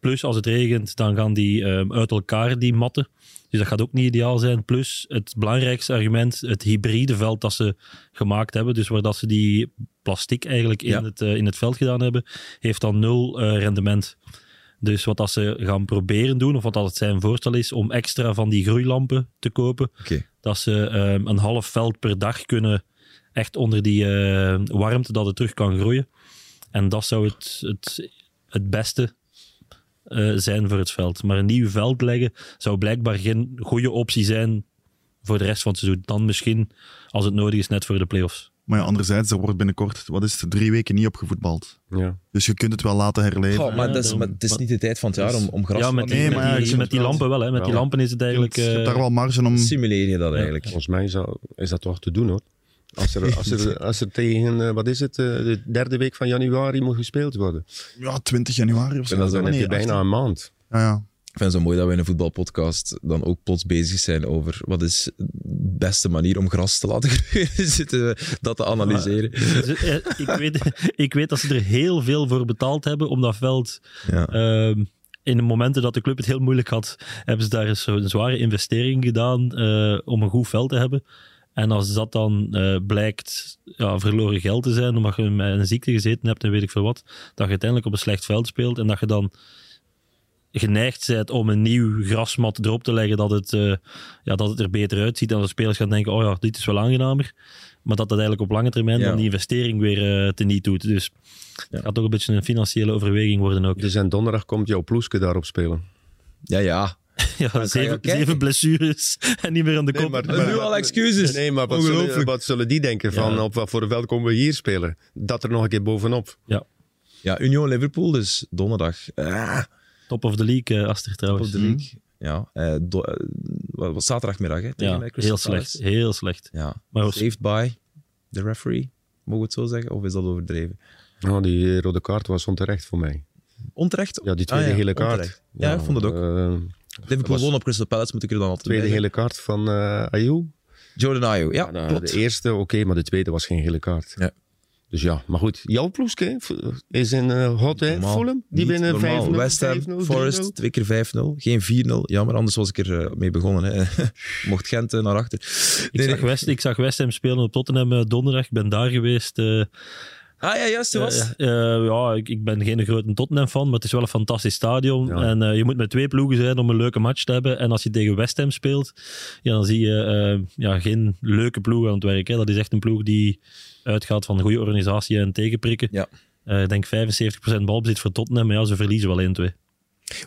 Plus als het regent, dan gaan die uit elkaar, die matten. Dus dat gaat ook niet ideaal zijn. Plus het belangrijkste argument, het hybride veld dat ze gemaakt hebben. Dus waar dat ze die plastic eigenlijk in, Ja. het, eh, in het veld gedaan hebben, heeft dan nul eh, rendement. Dus wat dat ze gaan proberen doen, of wat dat het zijn voorstel is, om extra van die groeilampen te kopen. Dat ze ehm, een half veld per dag kunnen, echt onder die eh, warmte, dat het terug kan groeien. En dat zou het, het, het beste zijn voor het veld. Maar een nieuw veld leggen zou blijkbaar geen goede optie zijn voor de rest van het seizoen. Dan misschien, als het nodig is, net voor de playoffs. Maar ja, anderzijds, er wordt binnenkort, wat is het, drie weken niet opgevoetbald. Ja. Dus je kunt het wel laten herleven. Goh, maar, Ja, dat is, maar het is niet de tijd van het jaar om, om gras ja, te met die, Nee, met maar die, met die lampen wel. Hè. Met die lampen is het eigenlijk... je hebt eh, daar wel marge om... Simuleer je dat eigenlijk? Volgens mij zou, is dat toch te doen hoor. Als er, als er, als er tegen, eh, wat is het, eh, de derde week van januari moet gespeeld worden. Ja, 20 januari of zo. En dat is Dan heb Nee, je bijna 18. een maand. Ja, ja. Ik vind het zo mooi dat we in een voetbalpodcast dan ook plots bezig zijn over wat is de beste manier om gras te laten groeien. Zitten dat te analyseren. Ze- eh, ik, weet, ik weet dat ze er heel veel voor betaald hebben om dat veld. Ja. ehm, in de momenten dat de club het heel moeilijk had, hebben ze daar zo'n zware investering gedaan eh, om een goed veld te hebben. En als dat dan eh, blijkt ja, verloren geld te zijn, omdat je met een ziekte gezeten hebt en weet ik veel wat, dat je uiteindelijk op een slecht veld speelt en dat je dan geneigd bent om een nieuw grasmat erop te leggen, dat het, eh, ja, dat het er beter uitziet. En dat de spelers gaan denken, oh ja, dit is wel aangenamer. Maar dat dat eigenlijk op lange termijn Ja. dan die investering weer eh teniet doet. Dus het gaat toch een beetje een financiële overweging worden ook. Dus en donderdag komt jouw ploeske daarop spelen. Ja, ja. Ja, zeven, blessures en niet meer aan de Nee, kop. maar- nu al excuses. Nee, maar wat zullen, Ongelooflijk. wat zullen die denken van Ja. op wat voor veld komen we hier spelen? Dat er nog een keer bovenop. Ja, Union Liverpool, dus donderdag. Ah, Top of the league, eh Aster trouwens. de league. Ja, eh, do- eh, wat was zaterdagmiddag hè, tegen Ja, mij, Crystal heel slecht. Palace. Heel slecht. Ja, Maar was- saved by the referee. Mogen we het zo zeggen? Of is dat overdreven? Nou, die rode kaart was onterecht voor mij. Onterecht? Ja, die tweede Ah, ja, gele kaart. onterecht. Ja, ik vond het ook. eh, Liverpool won op Crystal Palace, moet ik er dan altijd tweede gele kaart van eh Ayew. Jordan Ayew, ja, Nou, de eerste, oké, maar de tweede was geen gele kaart. Ja. Dus ja, maar goed. Jouw ploeske is in eh hot, hè? Fulham? Die winnen 5-0, normaal. West Ham, 5-0, Forest, 3-0. twee keer 5-0. Geen 4-0. Jammer, anders was ik er eh, mee begonnen. Hè. Mocht Gent eh, naar achter. Ik, Nee, zag. West, ik zag West Ham spelen op Tottenham eh, donderdag. Ik ben daar geweest. eh, Ah ja, juist, dat was. Eh, eh, ja, ik, ik ben geen grote Tottenham-fan, maar het is wel een fantastisch stadion. Ja. En eh, je moet met twee ploegen zijn om een leuke match te hebben. En als je tegen West Ham speelt, ja, dan zie je eh, ja, geen leuke ploeg aan het werk. Hè. Dat is echt een ploeg die uitgaat van goede organisatie en tegenprikken. Ja. Eh, ik denk 75% balbezit voor Tottenham, maar ja, ze verliezen wel 1-2.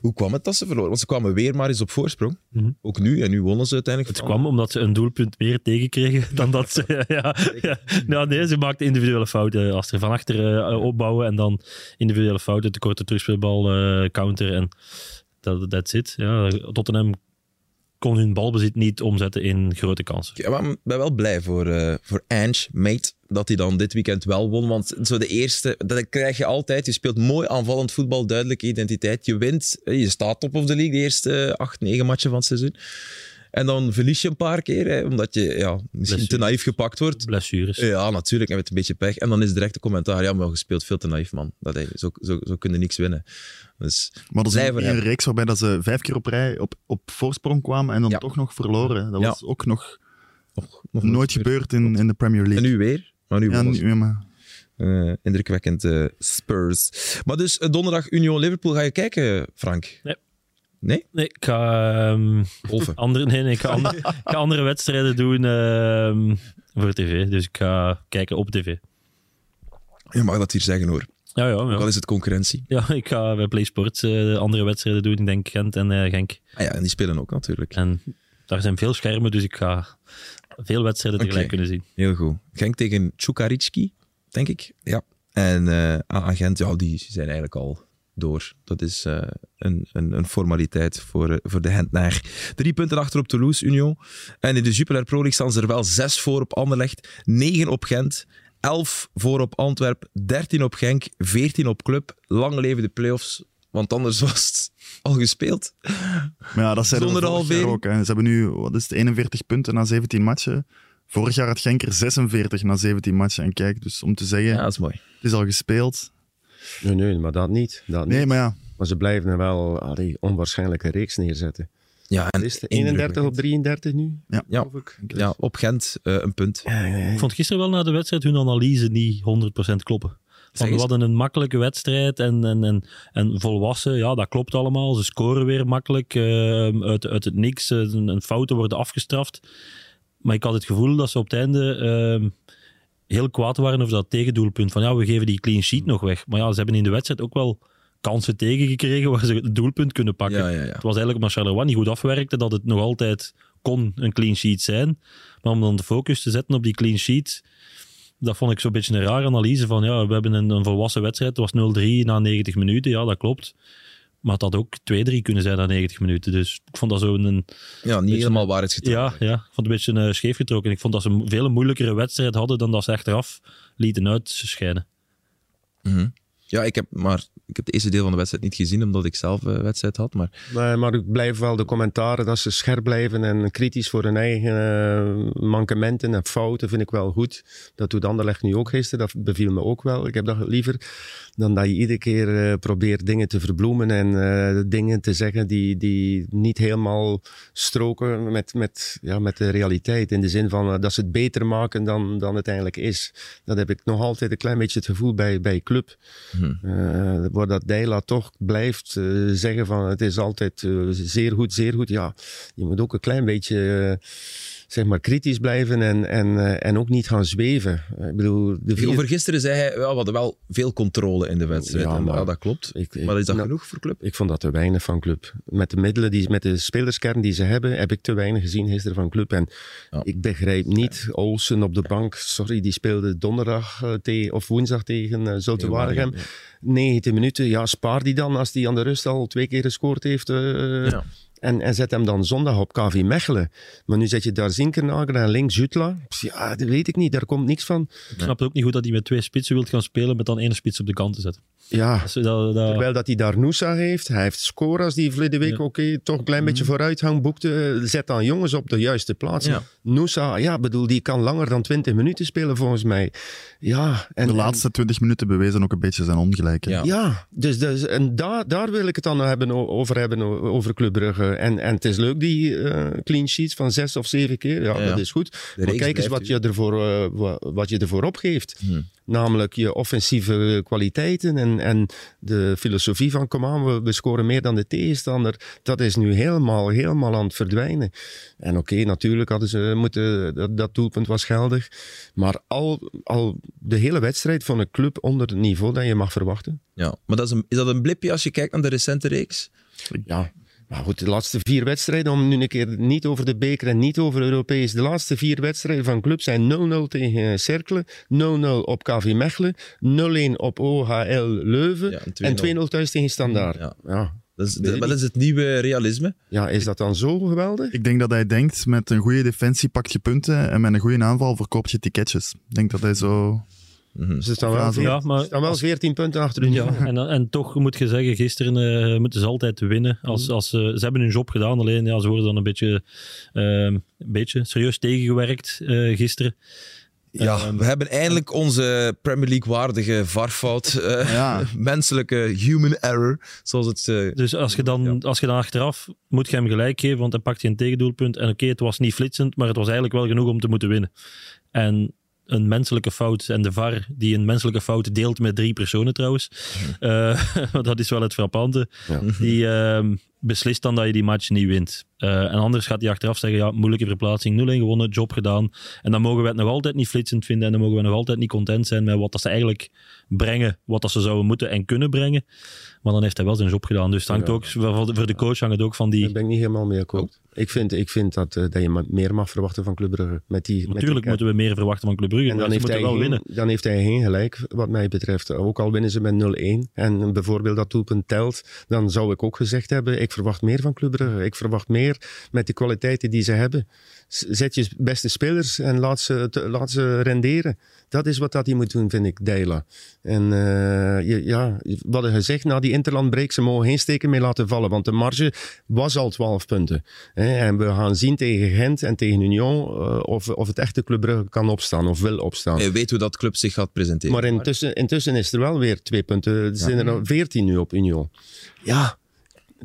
Hoe kwam het dat ze verloren? Want ze kwamen weer maar eens op voorsprong. Mhm. Ook nu, en nu wonnen ze uiteindelijk. Het kwam omdat ze een doelpunt meer tegenkregen dan dat ze... ja, ja, ja, nee, ze maakten individuele fouten. Als er van achter eh, opbouwen en dan individuele fouten, te korte terugspeelbal, eh, counter en dat that's it. Ja, Tottenham kon hun balbezit niet omzetten in grote kansen. Ja, maar ik ben wel blij voor, voor Ange, mate, dat hij dan dit weekend wel won. Want zo de eerste, dat krijg je altijd. Je speelt mooi aanvallend voetbal, duidelijke identiteit. Je wint, eh, je staat top of de league de eerste acht, negen matchen van het seizoen. En dan verlies je een paar keer, hè, omdat je ja, misschien te naïef gepakt wordt. Blessures. Ja, natuurlijk, en met een beetje pech. En dan is direct de commentaar, ja, maar je speelt veel te naïef, man. Dat, hey, zo, zo, zo kun je niks winnen. Dus Maar dat is een, een reeks waarbij dat ze vijf keer op rij op, op voorsprong kwamen en dan Ja. toch nog verloren. Dat Ja. was ook nog nog, nog nooit gebeurd in, in de Premier En League. nu weer. Maar nu ja, nu, ja, maar Eh, indrukwekkend eh, Spurs. Maar dus eh, donderdag Union-Liverpool ga je kijken, Frank? Nee. Nee? Nee, ik ga, ehm, andere, nee, nee, ik ga, andere, ik ga andere wedstrijden doen ehm, voor tv. Dus ik ga kijken op tv. Je mag dat hier zeggen hoor. Ja, ja, Ook al ja. is het concurrentie. ja ik ga bij Play Sports andere wedstrijden doen. Ik denk Gent en Genk. Ah ja, en die spelen ook natuurlijk. En daar zijn veel schermen, dus ik ga veel wedstrijden Oké. tegelijk kunnen zien. Heel goed. Genk tegen Tjukaritski, denk ik. Ja. En eh aan Gent, ja, die zijn eigenlijk al door. Dat is eh, een, een, een formaliteit voor, eh, voor de Hentenaar. Drie punten achter op Toulouse, Union. En in de Jupiler Pro League staan ze er wel zes voor op Anderlecht, negen op Gent, elf voor op Antwerp, dertien op Genk, veertien op Club. Lang leven de play-offs, want anders was het al gespeeld. Maar ja, dat zijn Zonder er ook. Hè. Ze hebben nu, wat is het, 41 punten na 17 matchen. Vorig jaar had Genk er 46 na 17 matchen. En kijk, dus om te zeggen, Ja, dat is mooi. het is al gespeeld. Nee, nee, maar dat niet. Dat Nee, niet. maar ja, Maar ze blijven wel allee, onwaarschijnlijke reeks neerzetten. Ja, en Is het 31 op 33 nu? Ja. Ja. geloof ik? ja, op Gent eh, een punt. Ja, ja, ja. Ik vond gisteren wel na de wedstrijd hun analyse niet 100% kloppen. Van, we hadden een makkelijke wedstrijd en, en, en, en volwassen, ja, dat klopt allemaal. Ze scoren weer makkelijk eh, uit, uit het niks. eh, Een, een fouten worden afgestraft. Maar ik had het gevoel dat ze op het einde eh, heel kwaad waren over dat tegendoelpunt. Van ja, we geven die clean sheet nog weg. Maar ja, ze hebben in de wedstrijd ook wel kansen tegengekregen waar ze het doelpunt kunnen pakken. Ja, ja, ja. Het was eigenlijk omdat Charleroi niet goed afwerkte dat het nog altijd kon een clean sheet zijn. Maar om dan de focus te zetten op die clean sheet, dat vond ik zo'n beetje een rare analyse van ja, we hebben een, een volwassen wedstrijd, het was 0-3 na 90 minuten, ja dat klopt. Maar het had ook 2-3 kunnen zijn na 90 minuten. Dus ik vond dat zo'n... een- Ja, niet helemaal waarheidsgetrouw. Ja, ja, ik vond het een beetje uh, scheef getrokken. Ik vond dat ze een veel moeilijkere wedstrijd hadden dan dat ze achteraf lieten uitschijnen. Mhm. Ja, ik heb, maar ik heb het eerste deel van de wedstrijd niet gezien, omdat ik zelf een wedstrijd had. Maar Maar, maar ik blijf wel de commentaren dat ze scherp blijven en kritisch voor hun eigen eh, mankementen en fouten vind ik wel goed. Dat doet Anderlecht nu ook gisteren, dat beviel me ook wel. Ik heb dat liever dan dat je iedere keer eh, probeert dingen te verbloemen en eh, dingen te zeggen die, die niet helemaal stroken met, met, ja, met de realiteit. In de zin van eh, dat ze het beter maken dan, dan het eigenlijk is. Dat heb ik nog altijd een klein beetje het gevoel bij, bij club. Uh, dat Deila toch blijft uh, zeggen van het is altijd uh, zeer goed, zeer goed. Ja, je moet ook een klein beetje uh, zeg maar kritisch blijven en, en, en ook niet gaan zweven. Ik bedoel, de vier... Over gisteren zei hij, ja, we hadden wel veel controle in de wedstrijd. Ja, maar, ja dat klopt. Ik, ik, maar is dat nou, genoeg voor club? Ik vond dat te weinig van club. Met de middelen, die, met de spelerskern die ze hebben, heb ik te weinig gezien gisteren van club. En ja. ik begrijp niet, Olsen op de bank, sorry, die speelde donderdag tegen, of woensdag tegen uh, Zulte Waregem. Ja. 90 minuten, ja, spaar die dan als die aan de rust al twee keer gescoord heeft. Uh, ja. En, en zet hem dan zondag op KV Mechelen. Maar nu zet je daar Zinkernager en links Jutla. Ja, dat weet ik niet, daar komt niks van. Ik snap het ook niet goed dat hij met twee spitsen wilt gaan spelen met dan één spits op de kant te zetten. Ja, dat, dat, dat... terwijl dat hij daar Noosa heeft. Hij heeft Scoras die verleden week ja. oké, okay, toch een klein beetje vooruitgang boekte. Zet dan jongens op de juiste plaats. Ja. Noosa, ja, bedoel, die kan langer dan 20 minuten spelen volgens mij. Ja, en, de laatste 20 minuten bewezen ook een beetje zijn ongelijk. Ja, ja dus, dus, en daar, daar wil ik het dan hebben, over hebben, over Club Brugge. En, en het is leuk, die uh, clean sheets van zes of zeven keer. Ja, ja. dat is goed. Maar kijk eens wat je, ervoor, uh, wat je ervoor opgeeft. Hmm. Namelijk je offensieve kwaliteiten en, en de filosofie van kom aan, we, we, scoren meer dan de tegenstander. Dat is nu helemaal, helemaal aan het verdwijnen. En oké, okay, natuurlijk hadden ze moeten, dat, dat doelpunt was geldig. Maar al, al de hele wedstrijd van een club onder het niveau dat je mag verwachten. Ja, maar dat is, een, is dat een blipje als je kijkt naar de recente reeks? Ja, maar goed, de laatste vier wedstrijden, om nu een keer niet over de beker en niet over Europees. De laatste vier wedstrijden van club zijn 0-0 tegen Cercle, 0-0 op KV Mechelen, 0-1 op OHL Leuven ja, en 2-0 thuis tegen Standaard. Ja. ja. Dat is, de, wat is het nieuwe realisme? Ja, is dat dan zo geweldig? Ik denk dat hij denkt, met een goede defensie pak je punten en met een goede aanval verkoop je ticketjes. Ik denk dat hij zo... Mm-hmm. Ze staan wel, ja, maar staan wel 14 punten achter hun. Ja, en, en toch moet je zeggen, gisteren uh, moeten ze altijd winnen. Als, als, uh, ze hebben hun job gedaan, alleen ja, ze worden dan een beetje, uh, een beetje serieus tegengewerkt gisteren. Ja, um, we hebben eindelijk onze Premier League waardige varfout. Uh, ja. Menselijke human error, zoals het... Uh, dus als je, dan, ja. als je dan achteraf moet je hem gelijk geven, want hij pakt je een tegendoelpunt. En oké, okay, het was niet flitsend, maar het was eigenlijk wel genoeg om te moeten winnen. En een menselijke fout en de VAR die een menselijke fout deelt met drie personen trouwens. Uh, dat is wel het frappante. Ja. Die uh, beslist dan dat je die match niet wint. Uh, en anders gaat hij achteraf zeggen, ja, moeilijke verplaatsing, 0-1 gewonnen, job gedaan. En dan mogen we het nog altijd niet flitsend vinden en dan mogen we nog altijd niet content zijn met wat dat ze eigenlijk brengen, wat dat ze zouden moeten en kunnen brengen. Maar dan heeft hij wel zijn job gedaan. Dus het hangt ja. ook, voor de coach hangt het ook van die... Daar ben ik niet helemaal mee akkoord. Ik vind, ik vind dat, uh, dat je meer mag verwachten van Club Brugge. Met die, Natuurlijk met die moeten we meer verwachten van Club Brugge, en dan heeft hij wel geen, winnen. Dan heeft hij geen gelijk, wat mij betreft. Ook al winnen ze met 0-1 en bijvoorbeeld dat doelpunt telt, dan zou ik ook gezegd hebben, ik ik verwacht meer van Club Brugge. Ik verwacht meer met de kwaliteiten die ze hebben. Zet je beste spelers en laat ze, laat ze renderen. Dat is wat dat hij moet doen, vind ik, Deila. En eh, je, ja, we hadden gezegd, na die interlandbreak, ze mogen geen steken meer laten vallen. Want de marge was al 12 punten. Hè, en we gaan zien tegen Gent en tegen Union eh, of, of het echte Club Brugge kan opstaan of wil opstaan. Je weet hoe dat club zich gaat presenteren. Maar intussen, intussen is er wel weer twee punten. Er zijn er nog veertien nu op Union. Ja,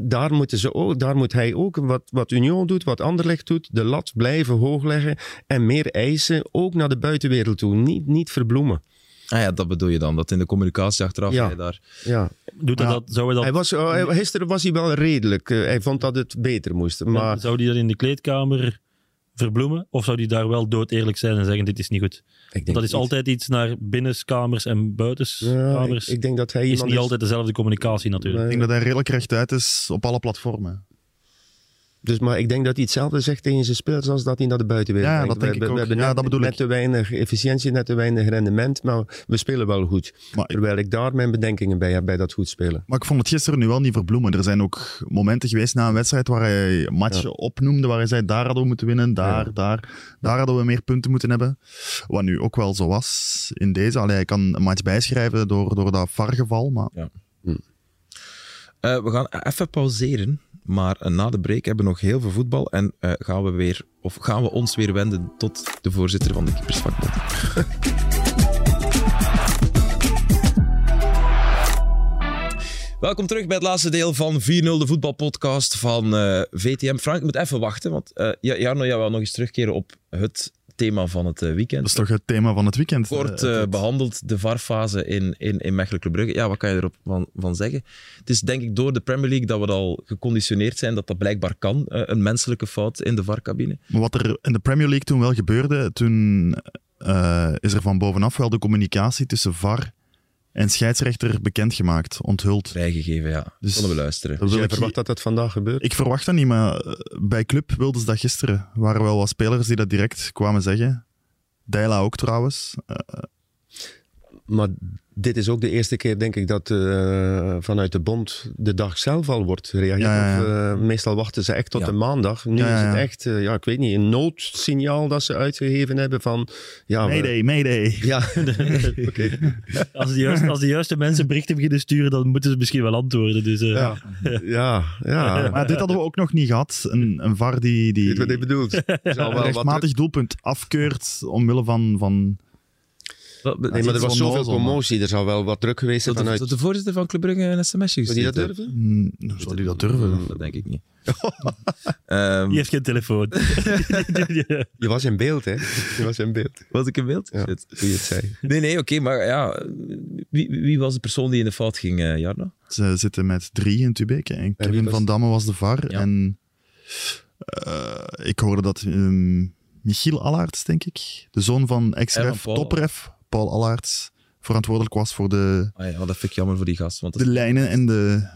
daar, moeten ze ook, daar moet hij ook, wat, wat Union doet, wat Anderlecht doet, de lat blijven hoog leggen en meer eisen, ook naar de buitenwereld toe. Niet, niet verbloemen. Ah ja, dat bedoel je dan. Dat in de communicatie achteraf Ja. hij daar... Ja. Doet hij Ja. dat, zou hij dat Hij was, hij- gisteren was hij wel redelijk. Eh, hij vond dat het beter moest. Maar Zou die dat in de kleedkamer verbloemen? Of zou die daar wel dood eerlijk zijn en zeggen: Dit is niet goed? ik denk Want dat is niet. altijd iets naar binnenkamers en Ja, ik, buitenskamers. ik denk dat hij is iemand niet altijd dezelfde communicatie natuurlijk. Ik denk dat hij redelijk rechtuit is op alle platformen. Dus, maar ik denk dat hij hetzelfde zegt tegen zijn spelers als dat hij naar de buitenwereld Ja, denkt. dat denk we, ik we- ook. We hebben Ja, net, dat bedoel net ik. te weinig efficiëntie, net te weinig rendement, maar we spelen wel goed. Maar, Terwijl ik daar mijn bedenkingen bij heb, bij dat goed spelen. maar ik vond het gisteren nu wel niet verbloemen. Er zijn ook momenten geweest na een wedstrijd waar hij matchen opnoemde, waar hij zei, daar hadden we moeten winnen, daar, Ja. daar. Daar hadden we meer punten moeten hebben. Wat nu ook wel zo was in deze. Allee, hij kan een match bijschrijven door, door dat VAR-geval, maar Eh, we gaan even pauzeren, maar eh, na de break hebben we nog heel veel voetbal en eh, gaan, we weer, of gaan we ons weer wenden tot de voorzitter van de Keepersvakbond. Welkom terug bij het laatste deel van 4-0, de voetbalpodcast van eh, VTM. Frank, ik moet even wachten, want ja, Jarno, jij wil nog eens terugkeren op het thema van het eh, weekend. dat is toch het thema van het weekend. Kort eh, eh, behandeld, de VAR-fase in, in, in Mechelen Club Brugge. Ja, wat kan je erop van, van zeggen? Het is denk ik door de Premier League dat we al geconditioneerd zijn dat dat blijkbaar kan, een menselijke fout in de VAR-cabine. Maar wat er in de Premier League toen wel gebeurde, toen is er van bovenaf wel de communicatie tussen VAR en scheidsrechter bekendgemaakt, onthuld. Vrijgegeven, ja. Dus- Zullen we luisteren. Dat Dus jij verwacht dat dat vandaag gebeurt? ik verwacht dat niet, maar eh, bij Club wilden ze dat gisteren. Er waren wel wat spelers die dat direct kwamen zeggen. Deila ook trouwens. Eh, Maar dit is ook de eerste keer, denk ik, dat eh, vanuit de bond de dag zelf al wordt gereageerd. Ja, ja, ja. Of, eh, meestal wachten ze echt tot Ja. de maandag. Nu Ja, ja, is het echt, eh, ja, ik weet niet, een noodsignaal dat ze uitgegeven hebben van... Ja, we- Mayday, mayday. Ja, oké. Als, de juiste, als de juiste mensen berichten beginnen sturen, dan moeten ze misschien wel antwoorden. Dus, eh, Ja, ja, ja. Maar dit hadden we ook nog niet gehad. Een, een VAR die, die Weet wat ik bedoel? Een wel wat rechtmatig doelpunt afkeurt omwille van... van Wat- Nee, maar er was zoveel nozel, man. commotie. Er zal wel wat druk geweest zijn vanuit... dat de voorzitter van Club Brugge een sms'je Zou die gestuurd dat durven? Hmm, Zou die dat durven? Dat denk ik niet. Ehm, Die heeft geen telefoon. Je was in beeld, hè? Je was in beeld. Was ik in beeld? Ja, Shit. hoe je het zei. Nee, nee, oké, maar ja, wie, wie was de persoon die in de fout ging, eh Jarno? Ze zitten met drie in Tubeke. En Kevin was- van Damme was de VAR. Ja. En eh, ik hoorde dat ehm, Michiel Allaerts, denk ik, de zoon van ex-ref, topref, Paul Allaerts, verantwoordelijk was voor de, Ah ja, dat vind ik jammer voor die gast. Want dat de lijnen en de...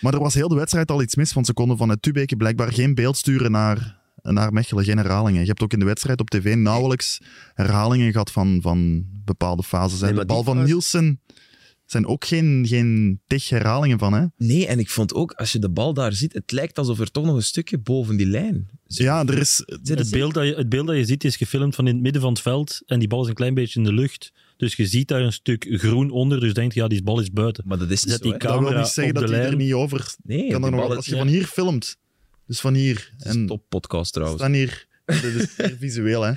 Maar er was heel de wedstrijd al iets mis, want ze konden vanuit Tubeke blijkbaar geen beeld sturen naar, naar Mechelen, geen herhalingen. Je hebt ook in de wedstrijd op tv nauwelijks herhalingen gehad van, van bepaalde fases. Nee, de bal van Nielsen zijn ook geen, geen tig herhalingen van, hè? Nee, en ik vond ook, als je de bal daar ziet, het lijkt alsof er toch nog een stukje boven die lijn zit. Ja, er is, Het beeld, dat je, het beeld dat je ziet is gefilmd van in het midden van het veld en die bal is een klein beetje in de lucht. Dus je ziet daar een stuk groen onder, dus denk je, ja, die bal is buiten. Maar dat is Zet zo, die ka- dat wil camera niet zeggen op dat de hij er lijn. niet over Nee, kan. Er nog, als je van hier filmt, dus van hier, Het is een top podcast we trouwens. staan hier, dit is zeer visueel, hè.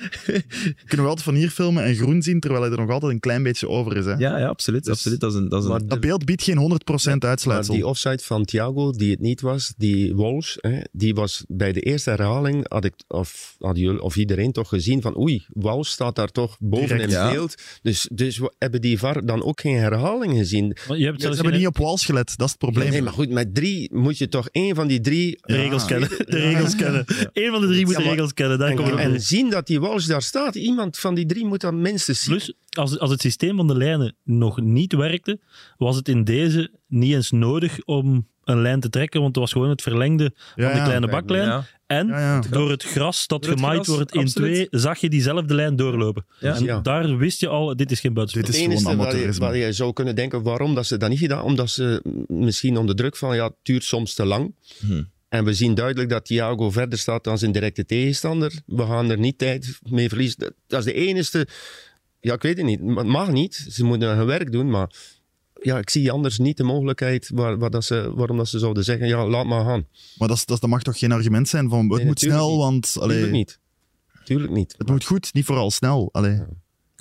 Kunnen we altijd van hier filmen en groen zien, terwijl hij er nog altijd een klein beetje over is, hè. Ja, ja, absoluut. Dus- absoluut. Dat is een, dat is een, Dat beeld biedt geen 100% Maar uitsluitsel. die offside van Thiago, die het niet was, die Walsh, hè, die was bij de eerste herhaling, had ik, of, hadden jullie, of iedereen toch gezien van oei, Walsh staat daar toch boven Direct, in ja. beeld. Dus, dus we hebben die VAR dan ook geen herhaling gezien. Je hebt Ze hebben niet op Wals gelet, dat is het probleem. Nee, maar goed, met drie moet je toch één van die drie... de regels Ja. kennen. De regels kennen. Eén van de drie moet Ja, de regels kennen. Daar En, en zien dat die Walsh daar staat. Iemand van die drie moet dat minstens zien. Plus, als, als het systeem van de lijnen nog niet werkte, was het in deze niet eens nodig om een lijn te trekken, want het was gewoon het verlengde van de ja. kleine baklijn. Ja. En Ja, ja. door het gras dat het gemaaid gras, wordt in absoluut. twee, zag je diezelfde lijn doorlopen. Ja. En Ja. daar wist je al, dit is geen buitenspel. Dit is Het gewoon enige waar je, amateurisme. waar je zou kunnen denken waarom dat ze dat niet gedaan, omdat ze misschien onder druk van ja, het duurt soms te lang. Hm. En we zien duidelijk dat Thiago verder staat dan zijn directe tegenstander. We gaan er niet tijd mee verliezen. Dat- is de enige. Ja, ik weet het niet. Het mag niet. Ze moeten hun werk doen, maar ja, ik zie anders niet de mogelijkheid waar, waar dat ze, waarom dat ze zouden zeggen, ja, laat maar gaan. Maar dat, dat, dat mag toch geen argument zijn van het Nee, moet snel, niet. want allee, Tuurlijk niet. Tuurlijk niet. het moet goed, niet vooral snel. Allee.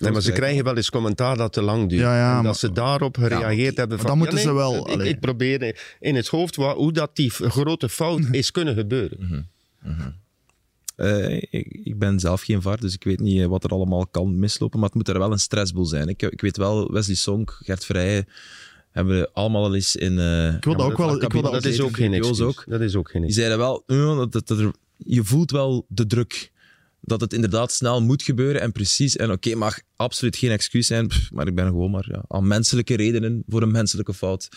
Nee, maar ze krijgen wel eens commentaar dat te lang duurt. Ja, ja, en dat maar- ze daarop gereageerd hebben. Van, dan moeten ja, ze wel, Ik, ik probeer in het hoofd wa- hoe dat die grote fout is kunnen gebeuren. Eh, ik, ik ben zelf geen VAR, dus ik weet niet eh, wat er allemaal kan mislopen. Maar het moet er wel een stressboel zijn. Ik, ik weet wel, Wesley Song, Gert Vrijen, hebben we allemaal al eens in... eh, Ik wil dat ook wel. Ik wil dat is ook geen ook. Dat is ook geen Die zeiden wel, dat, dat, dat er- je voelt wel de druk. Dat het inderdaad snel moet gebeuren en precies. En oké, mag absoluut geen excuus zijn, pff, maar ik ben gewoon maar ja, aan menselijke redenen voor een menselijke fout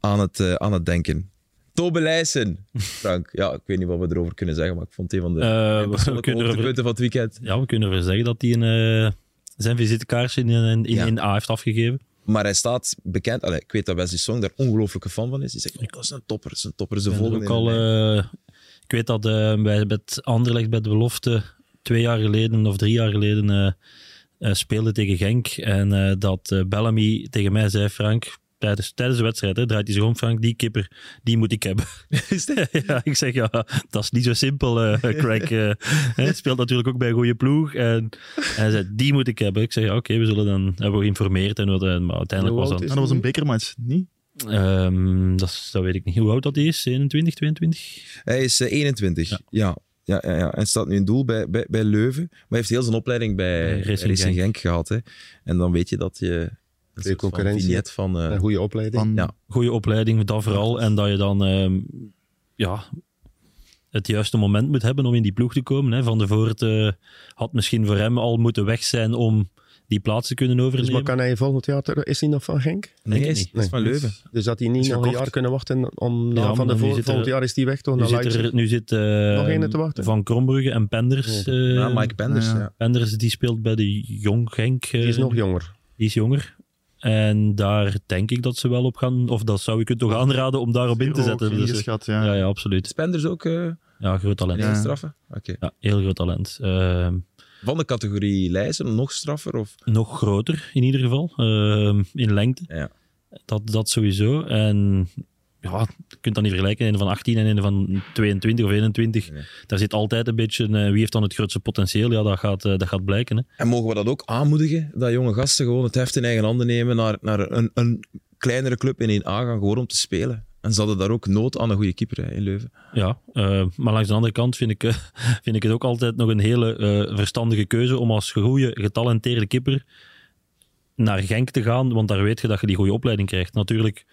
aan het, eh, aan het denken. Tobe Leijsen, Frank. Ja, ik weet niet wat we erover kunnen zeggen, maar ik vond het een van de Eh, mijn we, kunnen hoogtepunten van het weekend. ja, we kunnen ervoor zeggen dat hij een, eh, zijn visitekaartje in, in, in, Ja. in A heeft afgegeven. Maar hij staat bekend. Allee, ik weet dat Wesley Song daar ongelooflijke fan van is. Die zegt, oh, dat is een topper, dat is een topper. Ze Ik volgen ook al, ik weet dat eh bij het Anderlecht bij de belofte twee jaar geleden of drie jaar geleden eh, eh, speelde tegen Genk. En eh, dat eh, Bellamy tegen mij zei, Frank, tijdens, tijdens de wedstrijd, hè, draait hij zich om, Frank, die kipper, die moet ik hebben. ja, ik zeg, ja, dat is niet zo simpel, eh Craig. eh, hij speelt natuurlijk ook bij een goede ploeg. En hij zei, die moet ik hebben. Ik zeg, ja, oké, we zullen dan, hebben we geïnformeerd. En wat, maar uiteindelijk was dat... Ja, dat was een bekermatch, niet? ehm, dat, weet ik niet. Hoe oud dat hij is? 21, 22? Hij is eh, 21. Ja. Ja. Ja, ja, ja. En staat nu in doel bij, bij, bij Leuven. Maar hij heeft heel zijn opleiding bij Bij Racing, Racing Genk. gehad. Hè. En dan weet je dat je een van concurrentie vignet van... eh, Een goede opleiding. Van, Ja. goede opleiding, dat vooral. En dat je dan ehm, ja, het juiste moment moet hebben om in die ploeg te komen. Hè. Van de Voort eh, had misschien voor hem al moeten weg zijn om die plaats te kunnen Dus overnemen. maar kan hij volgend jaar... ter- Is hij nog van Genk? nee, ik hij is, is van Leuven. Dus dat hij niet nog een jaar kunnen wachten om Ja, van de er- volgend jaar is hij weg toch nu naar zit, er, nu zit eh, Nog ene te wachten? Van Krombrugge en Penders. eh, ja, Mike Penders. ja. Ja. Penders die speelt bij de Jong Genk. eh, Die is nog jonger. die is jonger. En daar denk ik dat ze wel op gaan, of dat zou ik het toch aanraden om daarop in te zetten. Dus, eh, ja. ja, ja, absoluut. Spenders ook eh Ja, groot talent. nee, Ja, Ja. straffen? Oké. heel groot talent. Ehm, Van de categorie Leijzen, nog straffer? Of? nog groter in ieder geval, ehm, in lengte. Ja. Dat, dat sowieso. En ja, je kunt dat niet vergelijken. Een van 18 en een van 22 of 21. Nee. Daar zit altijd een beetje, eh, wie heeft dan het grootste potentieel? Ja, dat gaat, eh, dat gaat blijken. Hè. En mogen we dat ook aanmoedigen? Dat jonge gasten gewoon het heft in eigen handen nemen naar, naar een, een kleinere club in 1A gaan, gewoon om te spelen. En ze hadden daar ook nood aan een goede keeper hè, in Leuven. Ja, eh, maar langs de andere kant vind ik, eh, vind ik het ook altijd nog een hele eh, verstandige keuze om als goede, getalenteerde kipper naar Genk te gaan, want daar weet je dat je die goede opleiding krijgt. Natuurlijk,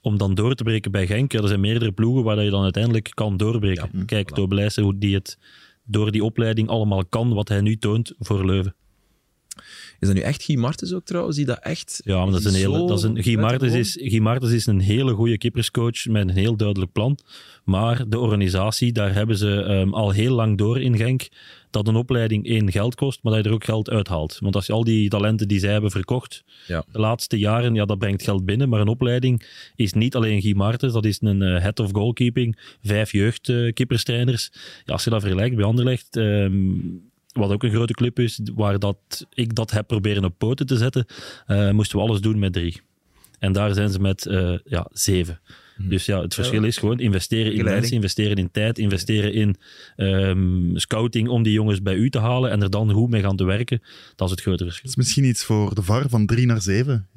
om dan door te breken bij Genk, ja, er zijn meerdere ploegen waar dat je dan uiteindelijk kan doorbreken. Ja, Kijk, voilà. Hoe die het door die opleiding allemaal kan, wat hij nu toont voor Leuven. Is dat nu echt Guy Martens ook trouwens, die dat echt... Ja, maar dat is een hele. Dat is een, Guy, Martens is, Guy Martens is een hele goede kipperscoach met een heel duidelijk plan. Maar de organisatie, daar hebben ze ehm, al heel lang door in Genk. Dat een opleiding één geld kost, maar dat je er ook geld uithaalt. Want als je al die talenten die zij hebben verkocht Ja. de laatste jaren, ja, dat brengt geld binnen. Maar een opleiding is niet alleen Guy Martens, dat is een eh, head of goalkeeping, vijf jeugdkipperstrainers. ja, als je dat vergelijkt bij Anderlecht, ehm, wat ook een grote club is, waar dat, ik dat heb proberen op poten te zetten, eh, moesten we alles doen met drie. En daar zijn ze met eh, ja, zeven. Dus ja, het verschil is gewoon investeren in mensen, investeren in tijd, investeren in ehm, scouting om die jongens bij u te halen en er dan goed mee gaan te werken. Dat is het grote verschil. Dat is misschien iets voor de VAR van 3 naar 7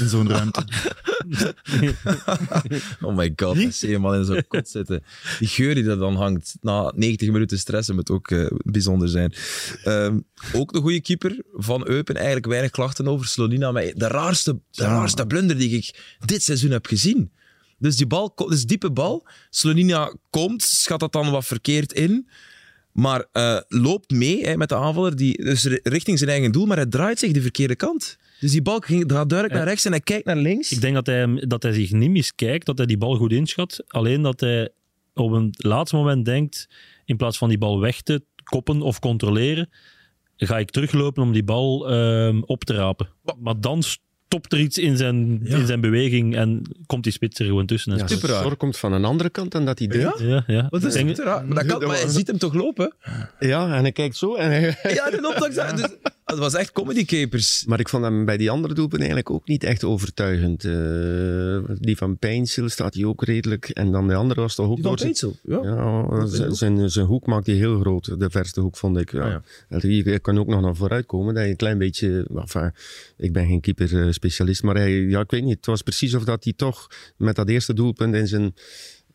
in zo'n ruimte. Oh my god, Niet? ik zie hem al in zo'n kot zitten. Die geur die er dan hangt, na 90 minuten stressen moet ook eh, bijzonder zijn. Ehm, ook de goede keeper van Eupen, eigenlijk weinig klachten over Slonina, maar de raarste, de Ja. raarste blunder die ik dit seizoen heb gezien. Dus die bal, dus diepe bal, Slonina komt, schat dat dan wat verkeerd in, maar eh, loopt mee hè, met de aanvaller, die, dus ri- richting zijn eigen doel, maar hij draait zich de verkeerde kant. Dus die bal ging, gaat duidelijk naar rechts en hij kijkt naar links. Ik denk dat hij, dat hij zich niet miskijkt, dat hij die bal goed inschat. Alleen dat hij op een laatste moment denkt, in plaats van die bal weg te koppen of controleren, ga ik teruglopen om die bal ehm, op te rapen. Maar dan stopt er iets in zijn, Ja. in zijn beweging en komt die spits er gewoon tussen. En Ja, super komt van een andere kant dan dat hij denkt. ja, ja. Wat is het raar? Maar, dat kan, Dat maar hij was- ziet hem toch lopen? Ja, en hij kijkt zo. En hij... Ja, de opdracht. Dus, dat was echt comedy capers. Maar ik vond hem bij die andere doelpunten eigenlijk ook niet echt overtuigend. Eh, die van Pijnsel staat hij ook redelijk. En dan de andere was toch ook Die van Peetsel. Ja. Ja, zijn, zijn, zijn hoek maakt hij heel groot. De verste hoek vond ik. Ja. Ah, ja. En Je kan ook nog naar vooruit komen. Dat je een klein beetje. Enfin, ik ben geen keeper-specialist. Maar hij, ja, ik weet niet. Het was precies of dat hij toch met dat eerste doelpunt in zijn,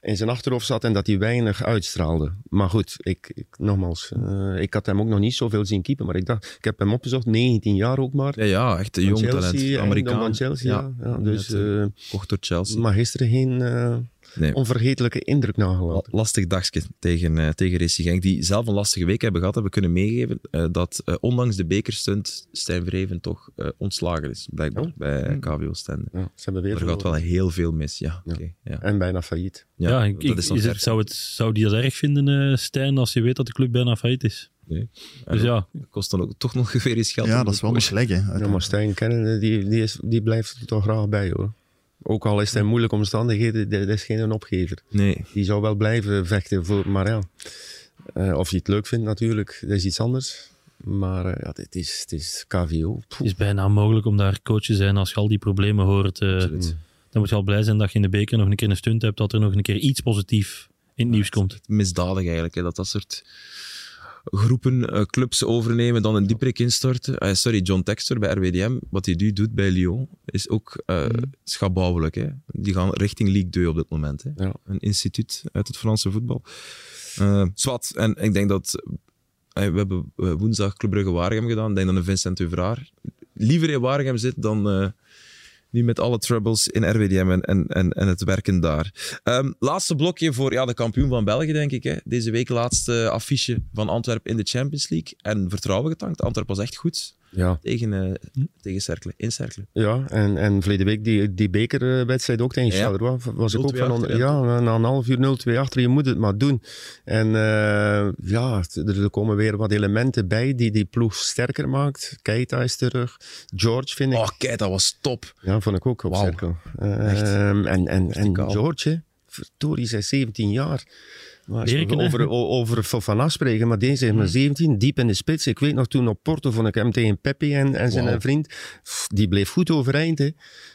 in zijn achterhoofd zat. En dat hij weinig uitstraalde. Maar goed, ik, ik, nogmaals. eh, ik had hem ook nog niet zoveel zien keepen. Maar ik dacht, ik heb hem opgezocht. 19 jaar ook maar. Ja, ja, echt een jong Chelsea, talent. Amerikaan. van Chelsea, ja. ja, dus, net, eh, Kocht door Chelsea. maar gisteren geen eh, Nee. onvergetelijke indruk La- nagelaten. lastig dagje tegen, eh tegen Racing Genk, die zelf een lastige week hebben gehad, hebben kunnen meegeven eh, dat eh, ondanks de bekerstunt Stijn Vreven toch eh, ontslagen is, blijkbaar, Oh. bij KVO Stende. Ja, ze hebben weer Er gaat wel heel veel mis, ja. Ja. oké, ja. En bijna failliet. Ja, ik, dat is het, zou, het, zou die dat erg vinden, eh, Stijn, als je weet dat de club bijna failliet is? Nee. Dus ja, Kost dan ook toch nog weer eens geld. Ja, dat is wel coach. slecht. Ja, maar. Stijn kennen, die, die, is, die blijft er toch graag bij hoor. Ook al is het in moeilijke omstandigheden, dat is geen opgever. Nee. Die zou wel blijven vechten voor, maar ja. eh, of je het leuk vindt natuurlijk, dat is iets anders. Maar eh, ja, het is, het is KVO. Poeh. het is bijna onmogelijk om daar coach te zijn als je al die problemen hoort. eh, Absoluut. dan moet je al blij zijn dat je in de beker nog een keer een stunt hebt, dat er nog een keer iets positief in het nieuws komt. Misdadig eigenlijk, hè, dat dat soort groepen, eh, clubs overnemen, dan een dieperik instorten. Eh, sorry, John Textor bij RWDM, wat hij nu doet bij Lyon, is ook eh schabouwelijk. Hè. Die gaan richting Ligue 2 op dit moment. Hè. Ja. Een instituut uit het Franse voetbal. Zwart, en ik denk dat... we hebben woensdag Club Brugge Waregem gedaan. Ik denk dat een Vincent Uvraar liever in Waregem zit dan... nu met alle troubles in RWDM en, en, en, en het werken daar. Ehm, laatste blokje voor ja, de kampioen van België, denk ik. Hè. Deze week laatste affiche van Antwerpen in de Champions League. En vertrouwen getankt. Antwerpen was echt goed Ja, tegen, eh tegen Cercle, in Cercle. ja en, en verleden week die, die bekerwedstrijd ook tegen Ja. Charleroi. Was ik ook 0-2 van, achter, ja, na een half uur 0-2 achter, je moet het maar doen. En eh, ja, er komen weer wat elementen bij die die ploeg sterker maakt. Keita is terug. George vind ik Oh, dat was top. Ja, vond ik ook op Wauw. cirkel. Eh, Echt. en, en, en. George, verdorie, hij is 17 jaar. Maar als we Berken, hè? over, over Fofana spreken, maar deze is maar 17, diep in de spits. Ik weet nog toen op Porto vond ik hem tegen Pepe en, en zijn vriend. Die bleef goed overeind. Hè.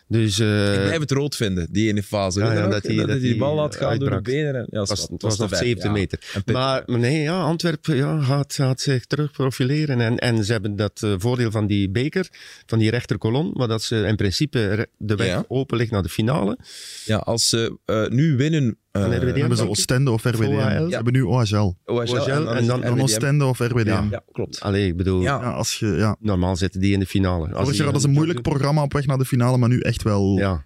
Dus eh, ik blijf het rood vinden, die ene fase. ja, ja, dat die- dat dat hij die bal laat gaan door de benen. En, ja, was, het was was nog te ver, 70 ja. meter. Maar, nee, ja, Antwerpen ja, gaat, gaat zich terug profileren. En, en ze hebben dat eh, voordeel van die beker, van die rechterkolom, maar dat ze in principe de weg Ja. open ligt naar de finale. ja, als ze eh, nu winnen... eh, Van RWDM. Hebben ze. Oostende of RWDM? OHL. Ze hebben nu OHL. OHL, en dan-. Oostende of RWDM. Ja. Ja, klopt. Allee, ik bedoel, Ja. Ja, als je, ja. normaal zitten die in de finale. Als Vorig jaar hadden ze een moeilijk programma op weg naar de finale, maar nu echt wel... Ja,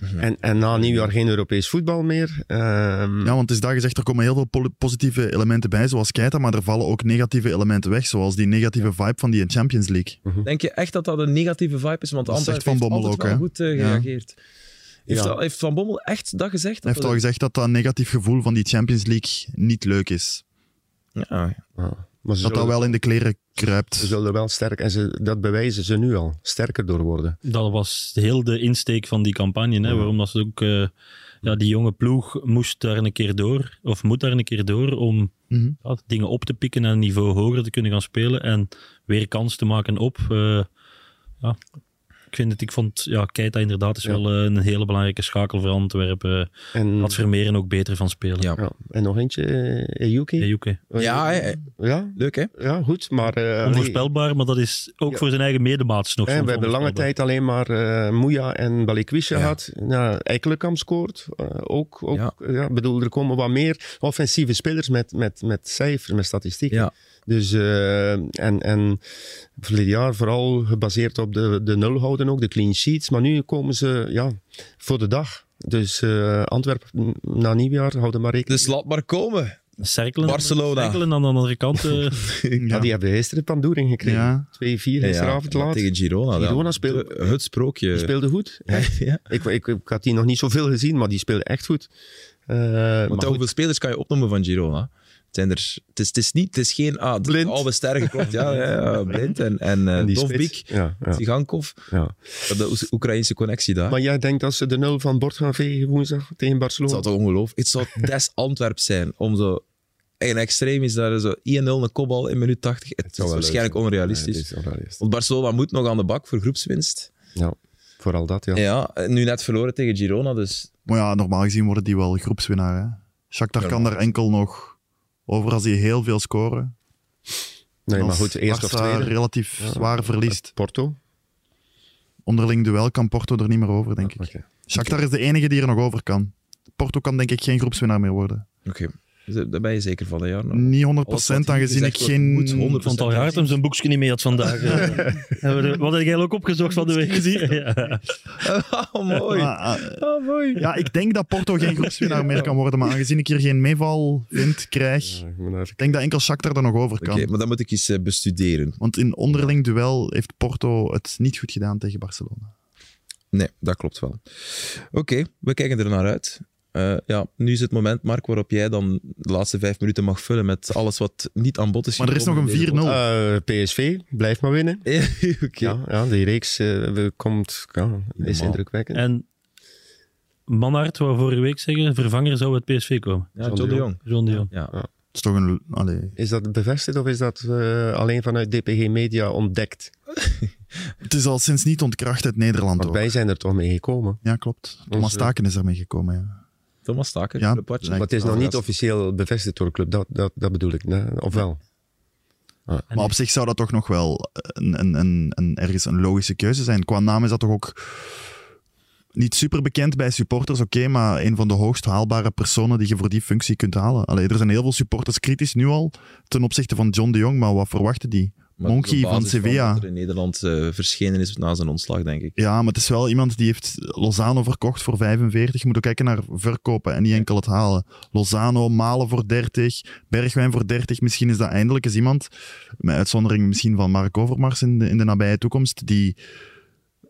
Ja. En, en na nieuwjaar geen Europees voetbal meer. Ehm, want het is daar gezegd, er komen heel veel positieve elementen bij, zoals Keita, maar er vallen ook negatieve elementen weg, zoals die negatieve vibe van die Champions League. Denk je echt dat dat een negatieve vibe is? Want Antwerpen heeft altijd ook, wel goed eh, Ja. gereageerd. Heeft, Ja. al- heeft Van Bommel echt dat gezegd? Hij heeft al gezegd dat dat negatief gevoel van die Champions League niet leuk is. Ja, ja. Maar ze Dat dat wel in de kleren ze kruipt. zullen wel sterk, en ze, dat bewijzen ze nu al, sterker door worden. Dat was heel de insteek van die campagne. Hè, Ja. Waarom dat ze ook... eh, ja, die jonge ploeg moest daar een keer door, of moet daar een keer door, om Mhm. ja, dingen op te pikken en een niveau hoger te kunnen gaan spelen en weer kans te maken op. eh, ja. Ik vind het, ik vond, ja, Keita inderdaad is Ja. wel eh, een hele belangrijke schakel voor Antwerpen. En, Had Vermeeren ook beter van spelen. Ja. ja, en nog eentje, eh, Ejuke. Ejuke. ja hè. ja, leuk hè? ja, goed, maar... eh, Onvoorspelbaar, maar dat is ook Ja. voor zijn eigen medemaats nog soms we hebben lange tijd alleen maar eh Moeja en Balikwisha Ja. gehad. Ja, Eikelenkamp scoort. eh, ook, ook, Ja. bedoel, er komen wat meer offensieve spelers met, met, met cijfers, met statistieken. Ja. Dus, eh, en, en verleden jaar vooral gebaseerd op de, de nul houden ook, de clean sheets. Maar nu komen ze ja, voor de dag. Dus eh, Antwerpen na nieuwjaar houden maar rekening. Dus laat maar komen. Cerkelen, Barcelona. Cerkelen aan de andere kant. eh, Ja, die hebben gisteren Pandoering gekregen. Ja. 2-4 gisteravond ja, laat. tegen Girona. Girona dat- speelt- Het sprookje. Die speelde goed. Echt. ja. Ik, ik, ik had die nog niet zoveel gezien, maar die speelde echt goed. Eh, maar goed, hoeveel spelers kan je opnoemen van Girona? Het, zijn er, het, is, het is niet, het is geen ah, de Blind. oude sterren geklopt. Ja, ja, ja, blind en, en, eh en die Dovbik. Ja, ja. De Oekraïnse connectie daar. Maar jij denkt dat ze de nul van bord gaan vegen woensdag tegen het Barcelona? zou toch ongelooflijk Het zou des Antwerp zijn om zo... Een extreem is daar zo 1-0 een kopbal in minuut 80. Het, is waarschijnlijk onrealistisch. Het is onrealistisch. Want Barcelona moet nog aan de bak voor groepswinst. Ja, vooral dat, ja. Ja, nu net verloren tegen Girona, dus Maar ja, normaal gezien worden die wel groepswinnaar. Hè? Shakhtar kan daar enkel nog over als die heel veel scoren. Nee, maar goed, eerst of tweede. relatief Ja. zwaar verliest. Porto. Onderling duel kan Porto er niet meer over, denk ik. Oké. Shakhtar is de enige die er nog over kan. Porto kan denk ik geen groepswinnaar meer worden. oké. Daar ben je zeker van, hè, Jarno? Niet 100% Alles wat hier aangezien ik geen... 100% Ik vond het al raar hem zijn boekje niet mee had vandaag. eh. Hebben we de- Wat heb jij ook opgezocht van de week? Ja. Oh, mooi. Maar, ah, Oh, mooi. ja, ik denk dat Porto geen groepswinnaar meer kan worden, maar aangezien ik hier geen meeval vind, krijg, Ja, ik moet even ik denk dat enkel Shakhtar er nog over Oké, kan. maar dan moet ik eens eh, bestuderen. Want in onderling duel heeft Porto het niet goed gedaan tegen Barcelona. Nee, dat klopt wel. Oké, we kijken er naar uit. Eh, ja, nu is het moment, Mark, waarop jij dan de laatste vijf minuten mag vullen met alles wat niet aan bod is Maar er is nog een in deze 4-0. Eh, PSV, blijf maar winnen. Ja, Oké. Ja, ja, die reeks eh, we- komt, ja, is indrukwekkend. En Manhart, wou vorige week zeggen, vervanger zou uit PSV komen. Ja, John de Jong. John de Jong. Ja. Het is toch een... Allee. Is dat bevestigd of is dat alleen vanuit DPG Media ontdekt? Het is al sinds niet ontkracht uit Nederland. Want Ook. wij zijn er toch mee gekomen. Ja, klopt. Thomas Staken is ermee gekomen. Ja. Thomas Staker, Ja, Maar het is nog Ah, niet officieel bevestigd door de club, dat, dat, dat bedoel ik. Nee? Of wel? Maar op zich zou dat toch nog wel een, een, een, een, ergens een logische keuze zijn. Qua naam is dat toch ook niet super bekend bij supporters, oké, maar een van de hoogst haalbare personen die je voor die functie kunt halen. Allee, er zijn heel veel supporters kritisch nu al ten opzichte van John de Jong, maar wat verwachten die? Monkey van Sevilla. er in Nederland eh, verschenen is na zijn ontslag, denk ik. Ja, maar het is wel iemand die heeft Lozano verkocht voor 45. Je moet ook kijken naar verkopen en niet enkel het halen. Lozano, Malen voor 30, Bergwijn voor 30. Misschien is dat eindelijk eens iemand, met uitzondering misschien van Mark Overmars in de, in de nabije toekomst, die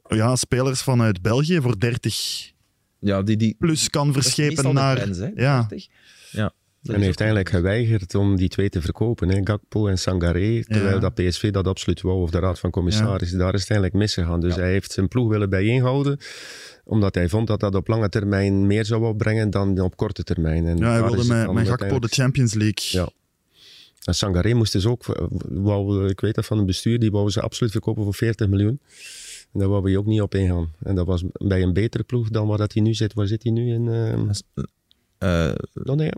ja, spelers vanuit België voor 30 Ja, die, die, plus kan verschepen naar... grens, ja. 30. Ja. Dat En heeft eigenlijk geweigerd om die twee te verkopen. Hè? Gakpo en Sangaré. Terwijl Ja. dat PSV dat absoluut wou. Of de Raad van Commissarissen. Daar is het eigenlijk misgegaan. Dus Ja. hij heeft zijn ploeg willen bijeenhouden. Omdat hij vond dat dat op lange termijn meer zou opbrengen dan op korte termijn. En Ja, hij wilde met, Gakpo de Champions League. Ja. En Sangaré moest dus ook, eh, wou, ik weet dat van het bestuur, die wou ze absoluut verkopen voor 40 miljoen. En daar wou we ook niet op ingaan. En dat was bij een betere ploeg dan waar dat hij nu zit. Waar zit hij nu in? eh, Eh,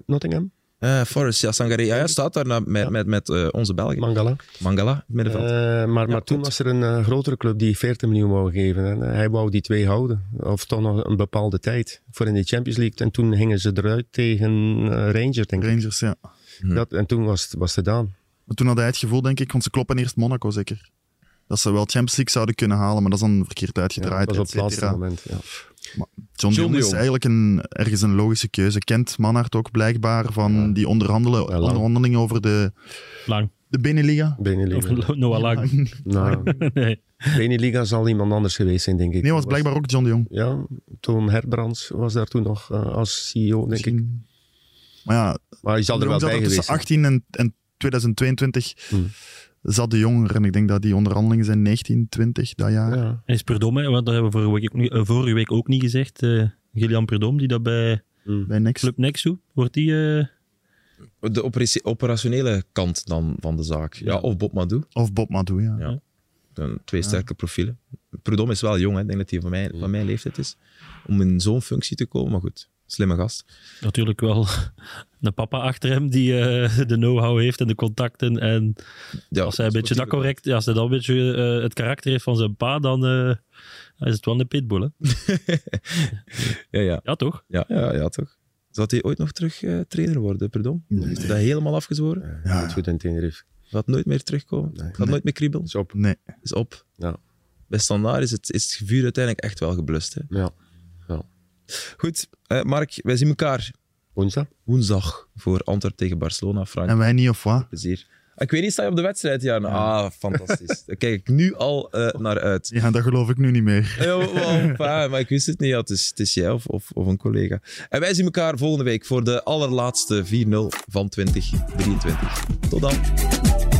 Nottingham? Eh, Forrest, ja, Sangaré. Ja, ja, staat daar met, Ja. met, met eh, onze Belgen. Mangala. Mangala, middenveld. Eh, maar maar toen was er een eh, grotere club die 40 miljoen wou geven. En hij wou die twee houden. Of toch nog een bepaalde tijd voor in de Champions League. En toen gingen ze eruit tegen eh, Rangers, denk ik. Rangers, ja. Hm. Dat, en toen was het, was het gedaan. Maar toen had hij het gevoel, denk ik, want ze kloppen eerst Monaco zeker. Dat ze wel Champions League zouden kunnen halen, maar dat is dan verkeerd Ja, uitgedraaid. dat was op et het laatste cetera. moment. Ja. John, de Jong is eigenlijk een, ergens een logische keuze. Kent Manhart ook blijkbaar van Ja. die onderhandelen, Ja, onderhandelingen over de, Lang. de Beneliga. Beneliga. Noah Lang. Nou, nee. Beneliga zal iemand anders geweest zijn, denk ik. Nee, was blijkbaar ook John de Jong. Ja, Tom Herbrands was daar toen nog eh, als CEO, denk ik. Maar ja, Maar hij zal er wel bij er geweest tussen zijn. 18 en, en 2022 Hmm. Zat de Jong er. En ik denk dat die onderhandelingen zijn 19, 20, dat jaar. Ja. En is Perdom, want dat hebben we vorige week ook niet, eh, vorige week ook niet gezegd. eh Gillian Perdom, die dat bij Hm. Bij Next. Club Nexu, wordt die... eh, De operationele kant dan van de zaak. Ja, Ja. of Bob Madou. Of Bob Madou, ja. Ja. Dan twee sterke profielen. Prudhomme is wel jong, hè. ik denk dat hij van, mij, Mm. van mijn leeftijd is. Om in zo'n functie te komen, maar goed. Slimme gast. natuurlijk wel een papa achter hem die eh, de know-how heeft en de contacten. En Ja, als hij een beetje dat correct, ja, als hij dan een beetje eh, het karakter heeft van zijn pa, dan eh, is het wel een pitbull. Hè? Ja, ja. Ja, toch? Ja, ja, ja, toch. Zal hij ooit nog terug trainer worden, pardon? Nee. Is hij dat helemaal afgezworen? Ja, Ja. Goed in Tenerife. Gaat nooit meer terugkomen? Nee. Gaat nooit meer kriebelen? Is op. Nee. Is op. Ja. Bij Standaard is het, is het vuur uiteindelijk echt wel geblust. Hè? Ja. Goed, eh, Mark, wij zien elkaar Woensdag? woensdag voor Antwerp tegen Barcelona. Frank, En wij niet, of wat? plezier. Ah, Ik weet niet, sta je op de wedstrijd? Ja, nou, ah, fantastisch. Daar kijk ik nu al eh, naar uit. Ja, dat geloof ik nu niet meer. Ja, wel, maar ik wist het niet. Ja, het, is, het is jij of, of, of een collega. En wij zien elkaar volgende week voor de allerlaatste 4-0 van 2023. Tot dan.